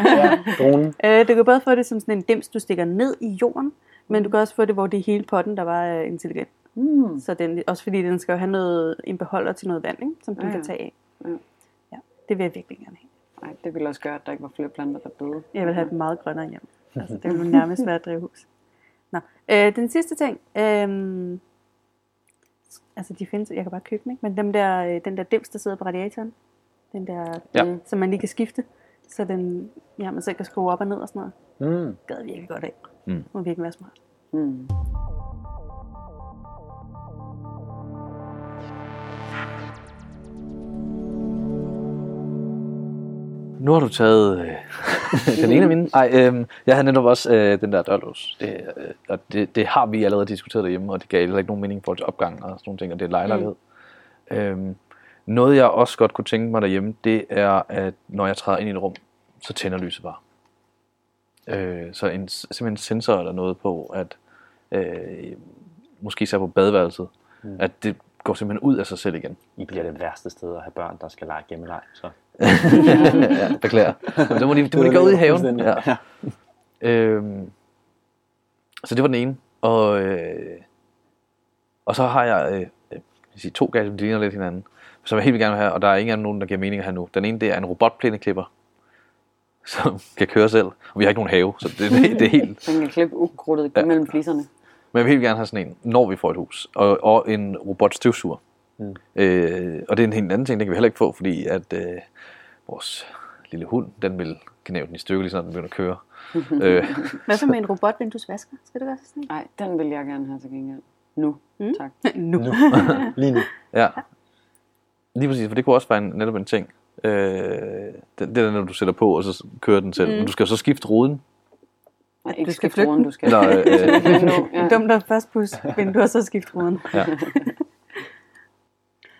Dronen.
Øh, du kan både få det som sådan en dims, du stikker ned i jorden, men du kan også få det, hvor det er hele potten, der var intelligent.
Mm.
Så den, også fordi den skal jo have noget, en beholder til noget vand, ikke? som den
Ja,
kan tage af.
Ja.
Ja, det vil jeg virkelig gerne have.
Nej, det ville også gøre, at der ikke var flere planter, der døde.
Jeg vil have et meget grønnere hjem. Altså, det vil jo nærmest være et drivhus. Nå. Øh, den sidste ting. Øh, altså, de findes, jeg kan bare købe dem, ikke? Men dem der, øh, den der dims, der sidder på radiatoren, den der,
Ja.
mm. som man lige kan skifte, så den, ja, man selv kan skrue op og ned og sådan noget.
Mm.
Gad virkelig godt af.
Mm.
Må virkelig være smart.
Mm.
Nu har du taget øh, den ene af mine. Ej, øh, jeg havde netop også øh, den der dørlås. Det, øh, og det, det har vi allerede diskuteret derhjemme, og det gav heller ikke nogen mening i forhold til opgang og sådan nogle ting, og det er lejlighed. Mm. Øh, noget jeg også godt kunne tænke mig derhjemme, det er, at når jeg træder ind i et rum, så tænder lyset bare. Øh, så en, simpelthen en sensor eller noget på, at øh, måske især på badeværelset, mm. at det går simpelthen ud af sig selv igen.
I bliver det værste sted at have børn, der skal lege gemmeleg. Så.
Ja, beklager. Men så må de, de må de gå ud i haven.
Fuldstændig.
Ja. Øhm, så det var den ene. Og, øh, og så har jeg øh, øh, jeg vil sige, to gadgets, der ligner lidt hinanden. Som jeg helt vil gerne vil have, og der er ingen af dem nogen, der giver mening at have nu. Den ene, det er en robotplæneklipper, som kan køre selv. Og vi har ikke nogen have, så det, det, det er helt...
Den kan klippe ukrudtet
Ja.
ja. mellem fliserne.
Men jeg vil helt gerne have sådan en, når vi får et hus. Og, og en robotstøvsuger.
Mm.
Øh, og det er en helt anden ting, det kan vi heller ikke få, fordi at øh, vores lille hund, den vil knæve den i stykker, lige sådan, den begynder at køre. øh,
Hvad så med en robotvinduesvasker? Skal det gøre sådan
Nej, den vil jeg gerne have til gengæld. Nu,
Mm.
tak.
en? Nu.
Lige nu.
ja. Lige præcis, for det kunne også være en, netop en ting. Øh, det, det er når du sætter på, og så kører den selv.
Mm.
Men du skal jo så skifte ruden.
Nej, ikke
du skal flytte
ruden,
den.
du skal.
Eller, øh,
ja.
Dumt at først pusse vinduer, så skifte ruden.
Ja.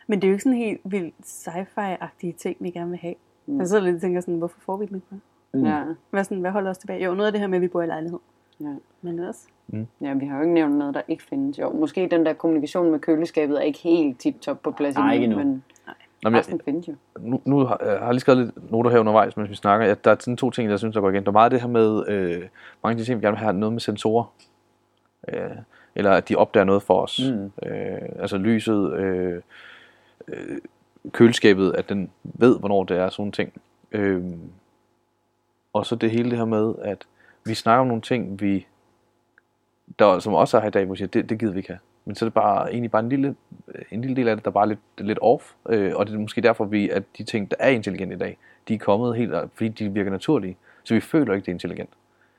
Men det er jo ikke sådan helt vildt sci-fi-agtige ting, vi gerne vil have. Mm. Jeg sidder lidt og tænker sådan, hvorfor får vi dem ikke? bare?
Ja.
Hvad, sådan, hvad holder os tilbage? Jo, noget af det her med, at vi bor i lejlighed.
Ja.
Men ellers.
ja, vi har jo ikke nævnt noget, der ikke findes. Jo, måske den der kommunikation med køleskabet er ikke helt tip-top på plads
Nej, ikke endnu.
men
Nå, men jeg,
findes jo.
nu, nu har, jeg har jeg lige skrevet lidt noter her undervejs, mens vi snakker. Ja, der er sådan to ting, jeg synes, der går igen. Der er meget det her med, øh, mange af de ting, vi gerne vil have noget med sensorer. Øh, eller at de opdager noget for os.
Mm.
Øh, altså lyset, øh, øh, køleskabet, at den ved, hvornår det er, sådan nogle ting. Øh, og så det hele det her med, at vi snakker om nogle ting, vi, der, som også er her i dag, hvor vi siger, det, det gider vi ikke have. Men så er det bare, egentlig bare en lille, en lille del af det, der bare er lidt, lidt off. Øh, og det er måske derfor, vi, at de ting, der er intelligente i dag, de er kommet helt, fordi de virker naturlige. Så vi føler ikke, det er intelligent.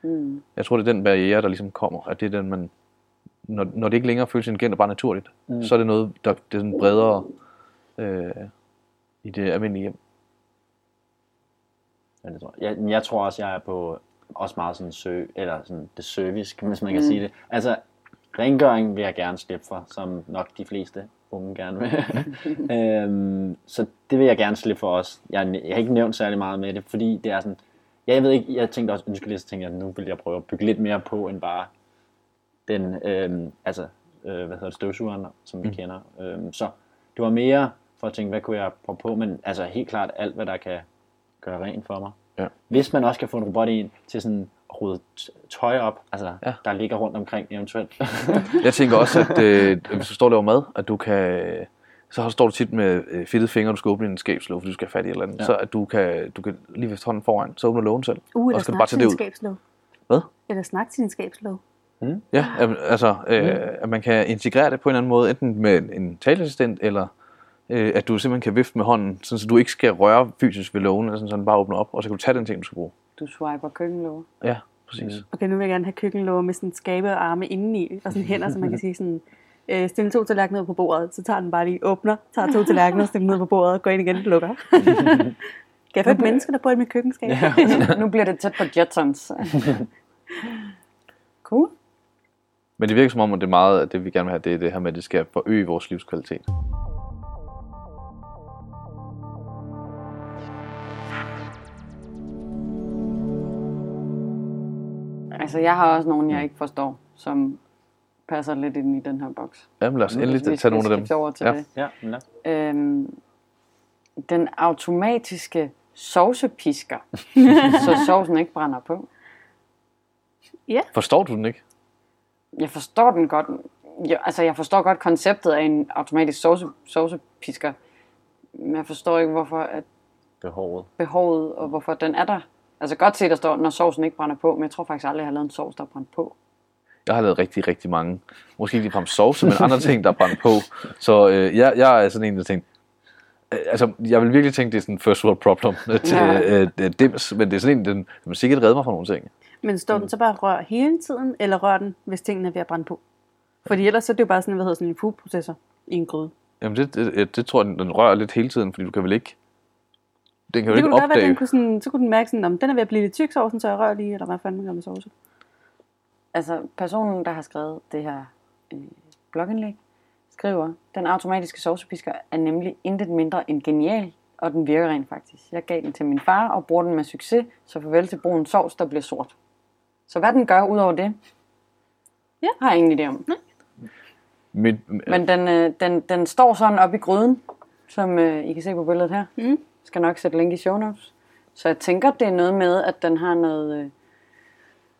Mm.
Jeg tror, det er den barriere, der ligesom kommer. At det er den, man, når, når det ikke længere føles intelligent og bare naturligt, mm. så er det noget, der det er sådan bredere øh, i det almindelige hjem.
Ja, det tror jeg. Jeg, jeg tror også, jeg er på også meget sådan sø, eller sådan det service, hvis man kan
Mm.
sige det. Altså, rengøring vil jeg gerne slippe for, som nok de fleste unge gerne vil. øhm, så det vil jeg gerne slippe for os. Jeg, jeg har ikke nævnt særlig meget med det, fordi det er sådan, ja, jeg ved ikke, jeg tænkte også, ønske lidt, så tænkte jeg, nu vil jeg prøve at bygge lidt mere på, end bare den, øhm, altså, øh, hvad hedder det, støvsugeren, som vi
Mm.
kender. Øhm, så det var mere for at tænke, hvad kunne jeg prøve på, men altså helt klart alt, hvad der kan gøre rent for mig.
Ja.
Hvis man også kan få en robot ind til sådan at rydde tøj op, altså
Ja.
ja. der ligger rundt omkring eventuelt.
Jeg tænker også, at øh, hvis du står og laver mad, at du kan... Så står du tit med øh, fedtede fingre, du skal åbne en skabslåge, fordi du skal have fat i et eller andet. Ja.
Ja.
Så at du kan, du kan lige ved hånden foran, så åbner lågen selv.
Uh,
og
eller
så skal du bare
til
tage det ud. Hvad?
Eller snak til din skabslåg.
Ja, jamen, altså, øh, at man kan integrere det på en eller anden måde, enten med en taleassistent, eller øh, at du simpelthen kan vifte med hånden, sådan, så du ikke skal røre fysisk ved lågen, eller sådan, så den bare åbner op, og så kan du tage den ting, du skal bruge.
Du swiper køkkenlåge.
Ja, præcis. Mm.
Okay, nu vil jeg gerne have køkkenlåger med sådan skabe og arme indeni, og sådan hænder, så man kan sige sådan, øh, stille to tallerkener ned på bordet, så tager den bare lige, åbner, tager to tallerkener, stiller ned på bordet, går ind igen, lukker. kan jeg få et menneske, der bor i mit køkkenskab? Ja.
nu bliver det tæt på Jetsons. cool.
Men det virker som om, at det er meget, at det vi gerne vil have, det er det her med, at det skal forøge vores livskvalitet.
Altså, jeg har også nogen, jeg ikke forstår, som passer lidt ind i den her boks.
Jamen lad os endelig
vi
tage nogle af dem.
over til
Ja.
det.
ja, ja.
Øhm, den automatiske sovsepisker, så sovsen ikke brænder på.
Forstår du den ikke?
Jeg forstår den godt. Jeg, altså, jeg forstår godt konceptet af en automatisk sovse, sovsepisker, men jeg forstår ikke, hvorfor at
behovet.
behovet, og hvorfor den er der. Altså godt se, der står, når sovsen ikke brænder på, men jeg tror faktisk aldrig, jeg har lavet en sovs, der er brændt på.
Jeg har lavet rigtig, rigtig mange. Måske ikke ligefrem sovse, men andre ting, der er brændt på. Så øh, jeg, jeg er sådan en, der tænker, øh, altså, jeg vil virkelig tænke, det er sådan en first world problem øh, til
Ja.
øh, øh, dims, men det er sådan en, den, den sikkert redde mig fra nogle ting.
Men står den så bare rør hele tiden, eller rør den, hvis tingene er ved at brænde på? Fordi ellers så er det jo bare sådan, hvad hedder sådan en foodprocessor i en gryde.
Jamen det, det, det tror jeg, den, den rører lidt hele tiden, fordi du kan vel ikke, den kan jo
Det
ikke
kunne godt være,
opdage.
den kunne sådan, så kunne den mærke sådan, om den er ved at blive lidt tyk sovsen, så jeg rører lige, eller hvad fanden gør med sovse.
Altså, personen, der har skrevet det her øh, blogindlæg, skriver, den automatiske sovsepisker er nemlig intet mindre end genial, og den virker rent faktisk. Jeg gav den til min far og bruger den med succes, så farvel til brun sovs, der bliver sort. Så hvad den gør ud over det,
Ja.
har jeg ingen idé om.
Men,
Men den, øh, den, den står sådan oppe i gryden, som øh, I kan se på billedet her.
Mm.
Skal nok sætte link i show notes. Så jeg tænker, det er noget med, at den har noget, øh,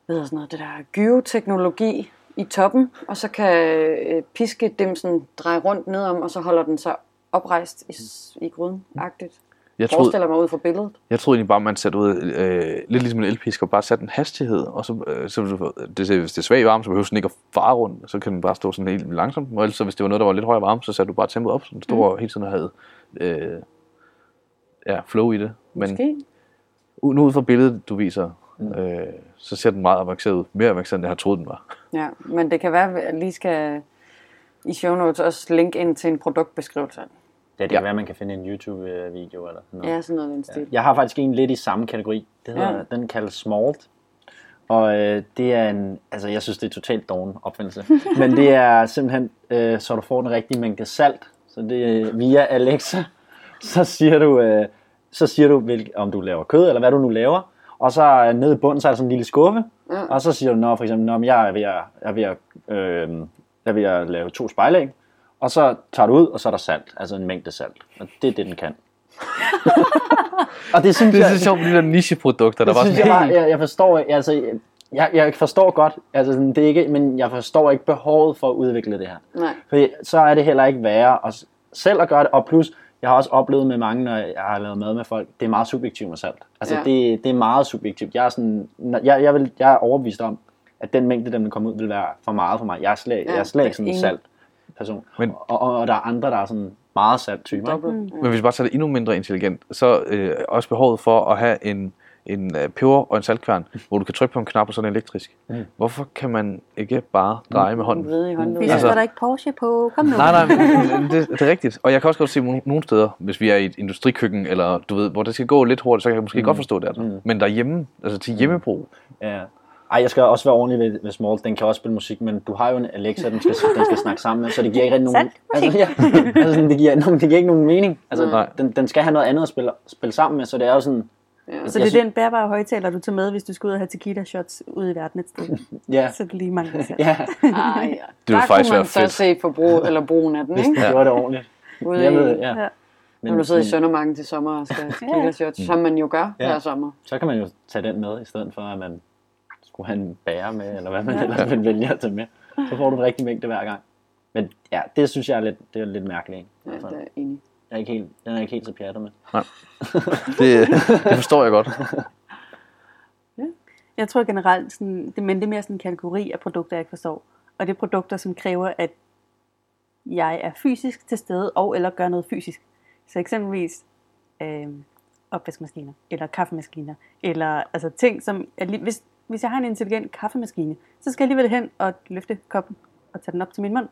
hvad hedder sådan noget, det der gyroteknologi i toppen, og så kan øh, piskedimsen dreje rundt nedom, og så holder den sig oprejst i, i gryden, agtigt.
jeg, troede,
Forestiller mig ud fra billedet.
jeg troede egentlig bare, man satte ud, øh, lidt ligesom en elpisk, og bare satte en hastighed, og så, øh, så det, hvis det er svag varme, så behøver den ikke at fare rundt, så kan den bare stå sådan helt langsomt, og ellers så hvis det var noget, der var lidt højere varme, så satte du bare tempoet op, så den stod mm. hele tiden havde øh, ja, flow i det. Men
Måske.
u- nu ud fra billedet, du viser, øh, så ser den meget avanceret ud. Mere avanceret, end jeg har troet, den var.
Ja, men det kan være, at jeg lige skal i show notes også link ind til en produktbeskrivelse.
Ja, det
Ja.
kan være, at man kan finde en YouTube-video eller sådan noget.
Ja, sådan noget i den stil.
Jeg har faktisk en lidt i samme kategori. Det hedder,
Ja.
ja. Den kaldes Smalt. Og øh, det er en, altså jeg synes det er totalt doven opfindelse. Men det er simpelthen, øh, så du får den rigtige mængde salt. Så det er via Alexa, så siger du, øh, så siger du hvilk, om du laver kød, eller hvad du nu laver. Og så øh, nede i bunden, så er der sådan en lille skuffe.
Ja.
Og så siger du, når for eksempel, når jeg er ved at, jeg er ved at, øh, jeg er ved at lave to spejlæg. Og så tager du ud, og så er der salt, altså en mængde salt. Og det er det, den kan. og det synes
Det er
jeg,
så sjovt med de der nicheprodukter, der var sådan
jeg,
helt...
bare, jeg, jeg forstår, altså, jeg, jeg forstår godt, altså det er ikke, men jeg forstår ikke behovet for at udvikle det her.
Nej.
For så er det heller ikke værre at, selv at gøre det, og plus, jeg har også oplevet med mange, når jeg har lavet mad med folk, det er meget subjektivt med salt. Altså
Ja.
det, det er meget subjektivt. Jeg er, sådan, når- jeg, jeg, vil, jeg er overbevist om, at den mængde, den kommer ud, vil være for meget for mig. Jeg er slet,
Ja,
jeg er slet ikke sådan en salt person.
Men-
og, og, og, der er andre, der er sådan meget salt typer.
Mm.
Men hvis vi bare tager det endnu mindre intelligent, så øh, også behovet for at have en, en øh, peber og en saltkværn, hvor du kan trykke på en knap og sådan elektrisk.
Mm.
Hvorfor kan man ikke bare dreje med hånden?
Vride i hånden.
Vi
Altså-
der ikke Porsche på. Kom nu.
Nej, nej, det, det er rigtigt. Og jeg kan også godt se nogle, nogle steder, hvis vi er i et industrikøkken, eller du ved, hvor det skal gå lidt hurtigt, så kan jeg måske mm. godt forstå det. Altså.
Mm.
Men derhjemme, altså til hjemmebrug,
Ja. Ej, jeg skal også være ordentlig ved, ved Small. Den kan også spille musik, men du har jo en Alexa, den skal, den skal snakke sammen med, så det giver ikke rigtig nogen... Altså, ja, altså, sådan, det, giver, det giver ikke nogen mening. Altså,
Nej.
den, den skal have noget andet at spille, spille sammen med, så det er jo sådan...
Ja.
Så det er
synes-
den bærbare højtaler, du tager med, hvis du skal ud og have tequila shots ude i verden et sted.
Ja,
Så det lige mangler selv.
ja,
Ah, ja.
Det
Der
vil faktisk
kunne man så
fedt.
se forbrug, eller brugen af den,
hvis
ikke?
den gjorde det ordentligt.
Ude
Jeg
i,
ved, ja.
Ja.
når du sidder i Søndermarken til sommer og skal tequila shots, som man jo gør
Ja.
hver sommer.
Så kan man jo tage den med, i stedet for at man skulle have en bære med, eller hvad man ellers vil vælge at tage med. Så får du den rigtige mængde hver gang. Men ja, det synes jeg er lidt, det er lidt mærkeligt. Ikke?
Ja, det er enig.
Jeg er ikke helt, den er jeg ikke helt så pjattet med.
det, det forstår jeg godt.
Jeg tror generelt, sådan, det, men det er mere sådan en kategori af produkter, jeg ikke forstår. Og det er produkter, som kræver, at jeg er fysisk til stede, og eller gør noget fysisk. Så eksempelvis øh, opvaskemaskiner, eller kaffemaskiner, eller altså ting, som... li- Hvis, hvis jeg har en intelligent kaffemaskine, så skal jeg alligevel hen og løfte koppen og tage den op til min mund.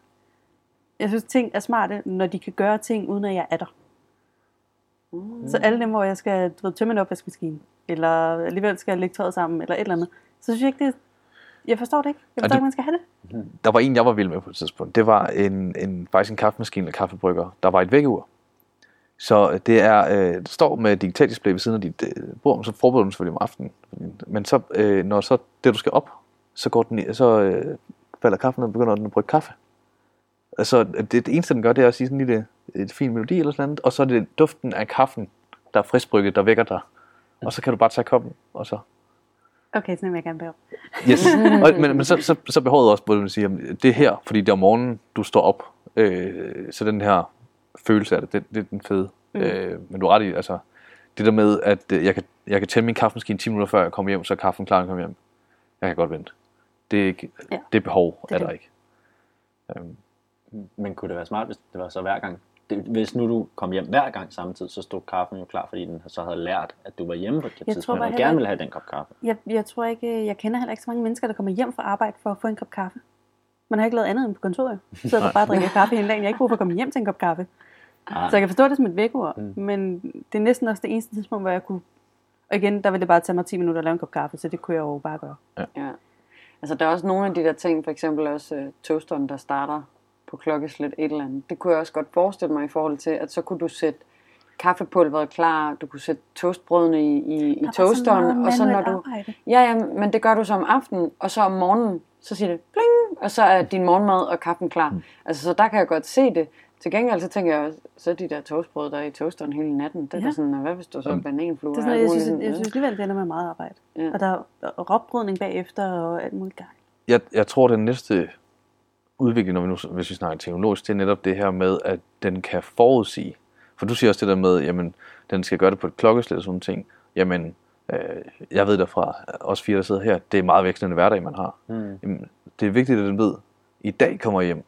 Jeg synes, ting er smarte, når de kan gøre ting, uden at jeg er der.
Mm.
Så alle dem, hvor jeg skal du ved, tømme en opvaskemaskine, eller alligevel skal jeg lægge tøjet sammen, eller et eller andet, så synes jeg ikke, det Jeg forstår det ikke. Jeg
Og
forstår
det-
ikke, man skal have det.
Der var en, jeg var vild med på et tidspunkt. Det var en, en, faktisk en kaffemaskine eller kaffebrygger. Der var et vækkeur. Så det er, øh, det står med digitalt display ved siden af dit øh, bord, så forbereder du selvfølgelig om aftenen. Men så, øh, når så det, du skal op, så, går den, så øh, falder kaffen ned og begynder den at brygge kaffe. Altså, det, det eneste, den gør, det er at sige sådan en lille et fin melodi eller sådan noget, og så er det duften af kaffen, der er friskbrygget, der vækker dig. Og så kan du bare tage koppen, og så
Okay, sådan vil jeg gerne bære.
Yes. Og, men, men så, så, så behovet også, hvor man siger, det er her, fordi det er om morgenen, du står op. Øh, så den her følelse af det, det, det er den fede. Mm. Øh, men du er ret i, altså, det der med, at øh, jeg kan, jeg kan tænde min kaffemaskine 10 minutter før jeg kommer hjem, så er kaffen klar, når jeg kommer hjem. Jeg kan godt vente. Det er, ikke,
Ja.
det behov
Det er
er der ikke. Øhm,
Men kunne det være smart, hvis det var så hver gang? Det, hvis nu du kom hjem hver gang samtidig, så stod kaffen jo klar, fordi den så havde lært, at du var hjemme på det
Jeg tror
tidspunkt, og
heller
gerne ville have den kop kaffe.
Jeg, jeg tror ikke, jeg kender heller ikke så mange mennesker, der kommer hjem fra arbejde for at få en kop kaffe. Man har ikke lavet andet end på kontoret. Så sidder der bare og drikker kaffe hele dagen. Jeg har ikke brug for at komme hjem til en kop kaffe.
Ah,
Så jeg kan forstå det som et vækord,
Mm.
men det er næsten også det eneste tidspunkt, hvor jeg kunne... Og igen, der ville det bare tage mig 10 minutter at lave en kop kaffe, så det kunne jeg jo bare gøre.
Ja. Altså, der er også nogle af de der ting, for eksempel også uh, toasteren, der starter på klokkeslæt et eller andet. Det kunne jeg også godt forestille mig i forhold til, at så kunne du sætte kaffepulveret klar, du kunne sætte toastbrødene i, i, i toasteren, og så når du...
Arbejde.
Ja, ja, men det gør du så om aftenen, og så om morgenen, så siger det bling, og så er din morgenmad og kaffen klar. Mm. Altså, så der kan jeg godt se det. Til gengæld så tænker jeg, også, så er de der toastbrød, der er i toasteren hele natten, det er
Ja.
da sådan, hvad hvis du så er bananfluer?
Det er sådan, jeg, synes,
muligt?
jeg synes alligevel, det ender med meget arbejde.
Ja.
Og der er råbrydning bagefter og alt muligt galt.
jeg, jeg tror, den næste udvikling, når vi nu, hvis vi snakker teknologisk, det er netop det her med, at den kan forudsige. For du siger også det der med, jamen, den skal gøre det på et klokkeslæt og sådan ting. Jamen, øh, jeg ved derfra, os fire, der sidder her, det er meget vekslende hverdag, man har.
Mm.
Jamen, det er vigtigt, at den ved, i dag kommer hjem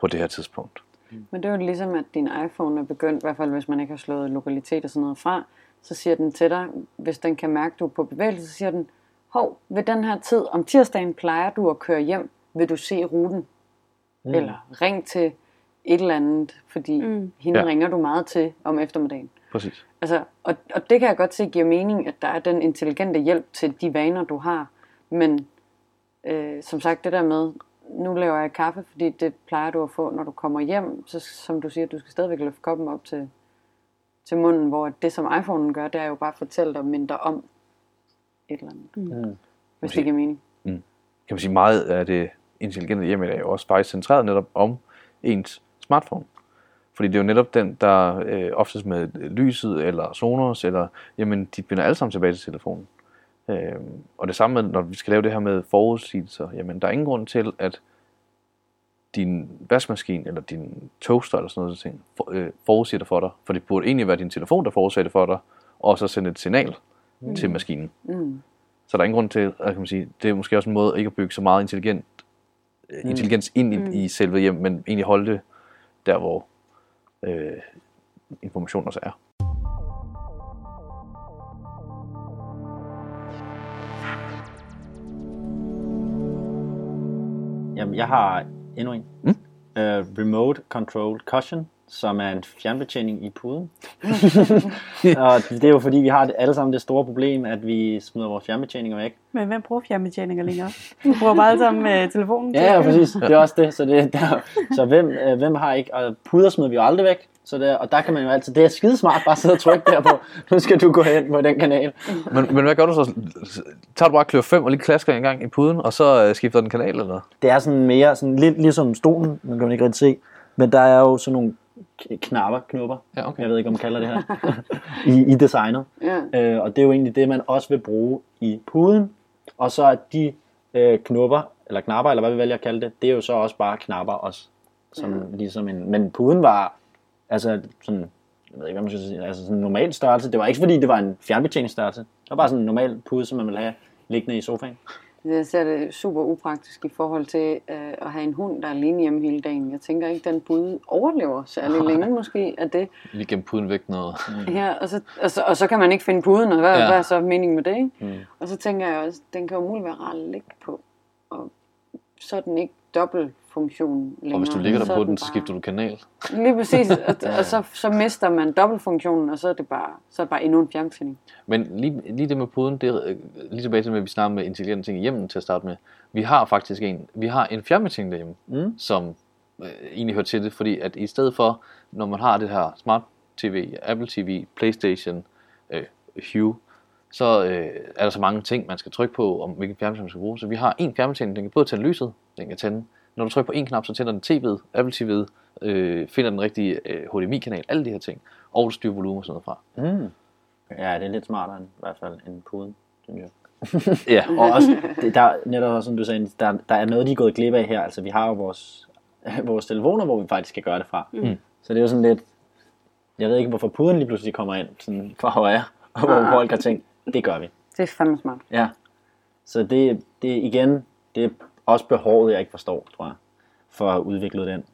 på det her tidspunkt.
Men det er jo ligesom, at din iPhone er begyndt, i hvert fald hvis man ikke har slået lokalitet og sådan noget fra, så siger den til dig, hvis den kan mærke, at du er på bevægelse, så siger den, hov, ved den her tid, om tirsdagen plejer du at køre hjem, vil du se ruten? Mm. Eller ring til et eller andet, fordi mm.
Mm.
hende
Ja.
ringer du meget til om eftermiddagen.
Præcis.
Altså, og, og det kan jeg godt se giver mening, at der er den intelligente hjælp til de vaner, du har. Men øh, som sagt, det der med, nu laver jeg kaffe, fordi det plejer du at få, når du kommer hjem. Så som du siger, du skal stadigvæk løfte koppen op til, til munden, hvor det som iPhone'en gør, det er jo bare at fortælle dig mindre om et eller andet.
Mm.
Hvis det giver mening.
kan man sige, meget af det intelligente hjem er jo også faktisk centreret netop om ens smartphone. Fordi det er jo netop den, der øh, oftest med lyset eller Sonos, eller, jamen, de binder alle sammen tilbage til telefonen. Øh, og det samme med, når vi skal lave det her med forudsigelser, jamen der er ingen grund til, at din vaskemaskine eller din toaster eller sådan noget ting, for, øh, forudsiger det for dig. For det burde egentlig være din telefon, der forudsiger det for dig, og så sende et signal mm. til maskinen.
Mm.
Så der er ingen grund til, at kan man sige, det er måske også en måde ikke at bygge så meget intelligent. Intelligens ind i,
Mm.
i selve hjem, men egentlig holde det der, hvor øh, information også er.
Jamen, jeg har endnu en.
Mm.
Uh, remote Control Cushion, som er en fjernbetjening i puden. og det er jo fordi, vi har det, alle sammen det store problem, at vi smider vores fjernbetjeninger væk.
Men hvem bruger fjernbetjeninger længere? Du bruger bare alle sammen øh, telefonen. til-
Ja, ja, præcis. Det er også det. Så, det, der, så hvem, øh, hvem har ikke... Og puder smider vi jo aldrig væk. Så det, og der kan man jo altid... Det er skidesmart bare at sidde og trykke der på. Nu skal du gå hen på den kanal.
Men, men hvad gør du så? Tager du bare klør 5 og lige klasker en gang i puden, og så øh, skifter den kanal, eller?
Det er sådan mere sådan lidt ligesom stolen, man kan man ikke rigtig se. Men der er jo sådan nogle knapper, knupper.
Ja, okay.
Jeg ved ikke, om man kalder det her. I, I designet.
Ja.
Øh, og det er jo egentlig det, man også vil bruge i puden. Og så er de øh, knupper, eller knapper, eller hvad vi vælger at kalde det, det er jo så også bare knapper også. Som ja. ligesom en, men puden var, altså sådan, jeg ved ikke, hvad man skal sige, altså sådan en normal størrelse. Det var ikke fordi, det var en fjernbetjeningsstørrelse. Det var bare sådan en normal pude, som man ville have liggende i sofaen.
Jeg ser det super upraktisk i forhold til øh, at have en hund, der er alene hjemme hele dagen. Jeg tænker ikke, den bud overlever særlig længe måske af det.
Lige gennem puden væk noget.
her, og så, og, så, og så kan man ikke finde puden, og hvad,
Ja.
ja. hvad er så meningen med det? Ikke?
Mm.
Og så tænker jeg også, den kan jo muligt være rar at ligge på, og så er den ikke dobbelt funktion længere.
Og hvis du ligger der
er
på den, så
bare-
skifter du kanal.
Lige præcis, og, og så, så mister man dobbeltfunktionen, og så er det bare, så er det bare endnu en fjernbetjening.
Men lige, lige det med puden, det er øh, lige tilbage til, at vi snakker med intelligente ting i hjemmet til at starte med. Vi har faktisk en, vi har en fjernbetjening derhjemme,
Mm.
som øh, egentlig hører til det, fordi at i stedet for, når man har det her smart TV, Apple TV, Playstation, øh, Hue, så øh, er der så mange ting, man skal trykke på, om hvilken fjernbetjening man skal bruge. Så vi har en fjernbetjening, den kan både tænde lyset, den kan tænde. Når du trykker på en knap, så tænder den tv'et, Apple TV'et, øh, finder den rigtige øh, HDMI-kanal, alle de her ting. Og du styrer volumen og sådan noget fra.
Mm. Ja, det er lidt smartere end, i hvert fald end puden, synes jeg.
Ja,
Og også, det, der, netop også, som du sagde, der, der er noget, de er gået glip af her. Altså, vi har jo vores, vores telefoner, hvor vi faktisk skal gøre det fra.
Mm.
Så det er jo sådan lidt, jeg ved ikke, hvorfor puden lige pludselig kommer ind sådan fra højre, og hvor folk har tænkt, det gør vi.
Det er fandme smart.
Ja. Så det, det igen, det er også behovet, jeg ikke forstår, tror jeg, for at udvikle den.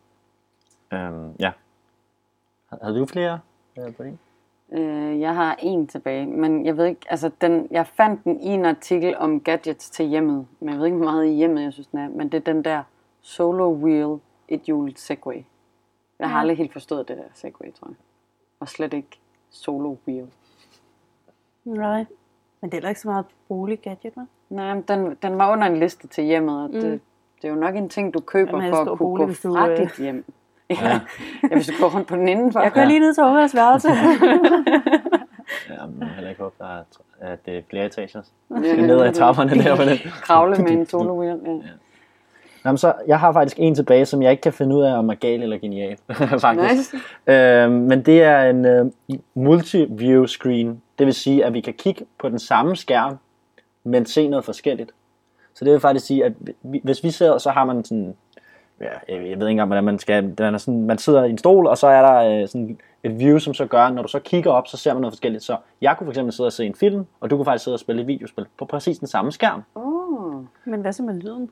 Øhm, ja. Havde du flere øh, på det?
Øh, jeg har en tilbage, men jeg ved ikke, altså den, jeg fandt den i en artikel om gadgets til hjemmet, men jeg ved ikke, hvor meget i hjemmet, jeg synes den er, men det er den der solo wheel et hjulet Segway. Jeg har
Ja.
aldrig helt forstået det der Segway, tror jeg. Og slet ikke solo wheel.
Nej. Men det er heller ikke så meget bolig gadget, hva'?
Nej, men den, den var under en liste til hjemmet, og det,
Mm.
det er jo nok en ting, du køber
Jamen,
for at kunne
bolig,
gå
hvis du,
fra
øh,
dit hjem. Ja. ja, hvis du går rundt på den indenfor.
Jeg kører lige ned til Ungers værelse.
Ja, men jeg heller ikke håbe, der er, at det er flere etager.
Ja.
Skal ned ad trapperne der på den.
Kravle med en solo. Ja.
Jamen, så, jeg har faktisk en tilbage, som jeg ikke kan finde ud af, om er gal eller genial, faktisk.
Nice.
Øhm, men det er en øh, multi-view screen. Det vil sige, at vi kan kigge på den samme skærm, men se noget forskelligt. Så det vil faktisk sige, at vi, hvis vi sidder, så har man sådan, ja, jeg ved ikke engang, hvordan man skal, den er sådan, man sidder i en stol, og så er der øh, sådan et view, som så gør, når du så kigger op, så ser man noget forskelligt. Så jeg kunne for eksempel sidde og se en film, og du kunne faktisk sidde og spille et videospil på præcis den samme skærm.
Oh.
Men hvad så med lyden?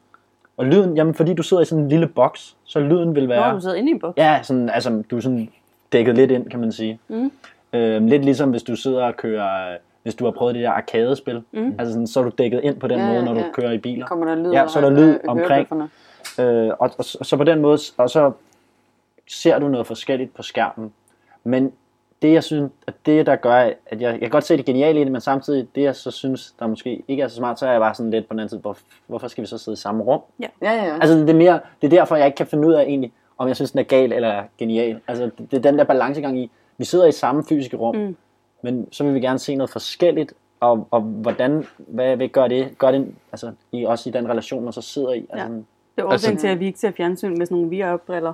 Og lyden, jamen fordi du sidder i sådan en lille boks, så lyden vil være...
Når du sidder inde i en buks.
Ja, sådan, altså, du er sådan dækket lidt ind, kan man sige.
Mm.
Øhm, lidt ligesom hvis du sidder og kører, hvis du har prøvet det der arkadespil.
Mm.
Altså sådan, så er du dækket ind på den
Ja,
måde, når du
ja.
kører i biler.
Kommer der lyd
Ja, så er der lyd omkring. Øh, og, og, og så på den måde, og så ser du noget forskelligt på skærmen. Men det jeg synes, at det der gør, at jeg, jeg kan godt se det geniale i det, men samtidig det jeg så synes, der måske ikke er så smart, så er jeg bare sådan lidt på den anden side, hvor, hvorfor skal vi så sidde i samme rum?
Ja, ja, ja.
Altså det er mere, det er derfor jeg ikke kan finde ud af egentlig, om jeg synes den er gal eller genial. Altså det, det er den der balancegang i, vi sidder i samme fysiske rum,
Mm.
Men så vil vi gerne se noget forskelligt, og, og hvordan, hvad, hvad gør det, gør det altså, i, også i den relation, man så sidder i. Altså,
Ja. Det er årsagen
Altså-
til, at vi ikke ser fjernsyn med sådan nogle VR-briller.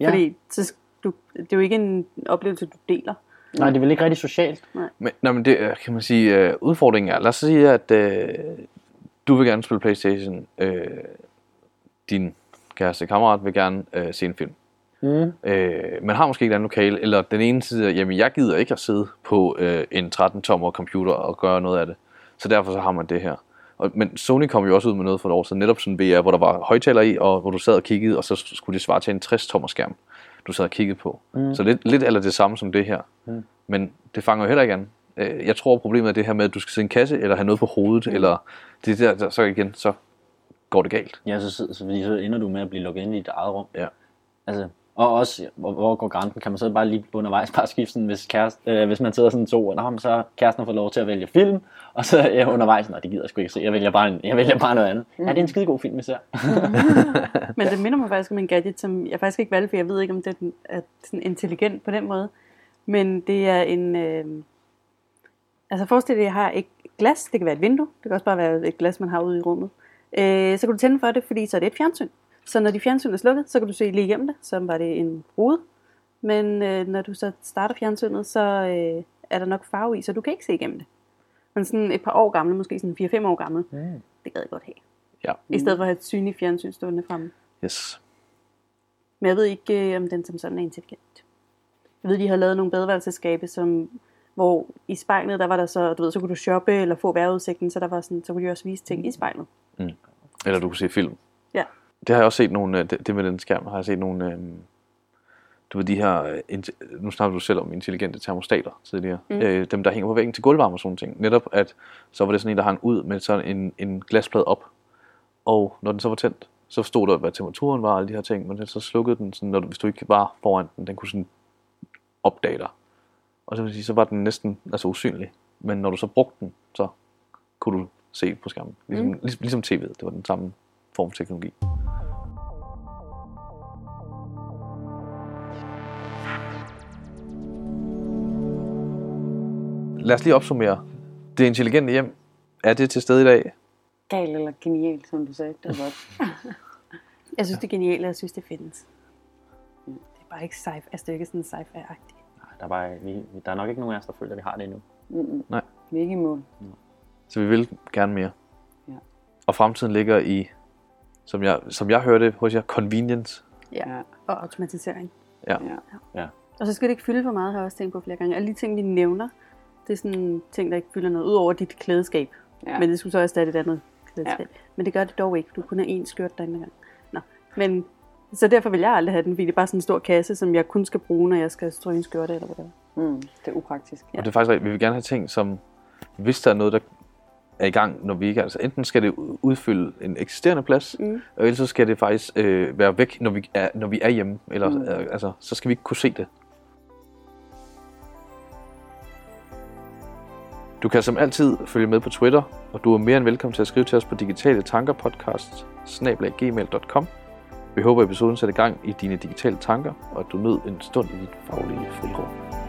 Ja.
Fordi så, du, det er jo ikke en oplevelse, du deler.
Nej, det er vel ikke rigtig socialt.
Men, nej, men det øh, kan man sige, øh, udfordringen er, lad os sige, at øh, du vil gerne spille Playstation, øh, din kæreste kammerat vil gerne øh, se en film.
Mm.
Øh, man har måske ikke et andet lokale, eller den ene side, jamen jeg gider ikke at sidde på øh, en 13-tommer computer og gøre noget af det. Så derfor så har man det her. Og, men Sony kom jo også ud med noget for et år siden, netop sådan VR, hvor der var højtaler i, og hvor du sad og kiggede, og så skulle det svare til en 60-tommer skærm, du sad og kiggede på. Mm. Så lidt, lidt eller det samme som det her. Mm. Men det fanger jo heller ikke an. Øh, Jeg tror, problemet er det her med, at du skal sidde i en kasse, eller have noget på hovedet, mm. eller det der, der, så igen, så går det galt.
Ja, så, så, så, så ender du med at blive lukket ind i dit eget rum.
Ja.
Altså, og også, hvor, hvor går grænsen? Kan man så bare lige undervejs bare skifte sådan, hvis, kæreste, øh, hvis man sidder sådan to, og men så har kæresten fået lov til at vælge film, og så ja, undervejs, nej, det gider jeg sgu ikke se, jeg vælger bare, en, jeg vælger bare noget andet. Mm. Ja, det er en skide god film, især. Mm.
Men det minder mig faktisk om en gadget, som jeg faktisk ikke valgte, for jeg ved ikke, om det er sådan intelligent på den måde. Men det er en... Øh... Altså forestil dig, at jeg har et glas. Det kan være et vindue. Det kan også bare være et glas, man har ude i rummet. Øh, så kan du tænde for det, fordi så er det et fjernsyn. Så når de fjernsyn er slukket, så kan du se lige igennem det. Så var det en rude. Men øh, når du så starter fjernsynet, så øh, er der nok farve i, så du kan ikke se igennem det. Men sådan et par år gammel, måske sådan 4-5 år gammel,
Mm.
det gad jeg godt have.
Ja.
I stedet for at have et synligt fjernsyn stående fremme.
Yes.
Men jeg ved ikke, øh, om den som sådan er intelligent. Jeg ved, de har lavet nogle badeværelsesskabe, som, hvor i spejlet, der var der så, du ved, så kunne du shoppe eller få vejrudsigten, så der var sådan, så kunne de også vise ting i spejlet.
Eller du kunne se film. Det har jeg også set nogle, øh, det, det med den skærm, har jeg set nogle, øh, du ved de her, øh, nu snakker du selv om intelligente termostater tidligere, mm. øh, dem der hænger på væggen til gulvvarme og sådan ting. Netop at, så var det sådan en, der hang ud med sådan en, en glasplade op, og når den så var tændt, så stod der, hvad temperaturen var og alle de her ting, men så slukkede den, sådan, når du, hvis du ikke var foran den, den kunne sådan opdage dig. Og så, vil sige, så var den næsten altså usynlig. Men når du så brugte den, så kunne du se på skærmen. Ligesom, mm. ligesom, ligesom tv'et, det var den samme form for teknologi. Lad os lige opsummere. Det intelligente hjem, er det til stede i dag?
Gal eller genial, som du sagde. Det var godt.
Jeg synes, det er genialt, og jeg synes, det findes. Det er bare ikke sci-fi, altså det er ikke sådan sci-fi-agtigt.
Der er, bare, vi, der er nok ikke nogen af os, der føler, at vi har det endnu.
Mm-mm.
Nej.
Vi er ikke i mål.
Så vi vil gerne mere.
Ja.
Og fremtiden ligger i, som jeg, som jeg hørte hos jer, convenience.
Ja.
Ja.
Og automatisering.
Ja.
ja.
Og så skal det ikke fylde for meget, har jeg også tænkt på flere gange. Alle de ting, vi nævner, det er sådan ting, der ikke fylder noget, udover dit klædeskab.
Ja.
Ja. Men det skulle så erstatte et andet klædeskab. Ja. Men det gør det dog ikke. Du kun har én skørt derinde gang. Nå. Men så derfor vil jeg aldrig have den, fordi det er bare sådan en stor kasse, som jeg kun skal bruge, når jeg skal stryge en skørte eller hvad det er.
Mm, det er upraktisk.
Ja. Og det er faktisk rigtigt. Vi vil gerne have ting, som hvis der er noget, der er i gang, når vi ikke er. Altså enten skal det udfylde en eksisterende plads,
Mm.
og ellers så skal det faktisk øh, være væk, når vi er, når vi er hjemme. Eller,
Mm.
øh, altså, så skal vi ikke kunne se det. Du kan som altid følge med på Twitter, og du er mere end velkommen til at skrive til os på digitale tanker podcast. Vi håber, at episoden sætter gang i dine digitale tanker, og at du nød en stund i dit faglige frirum.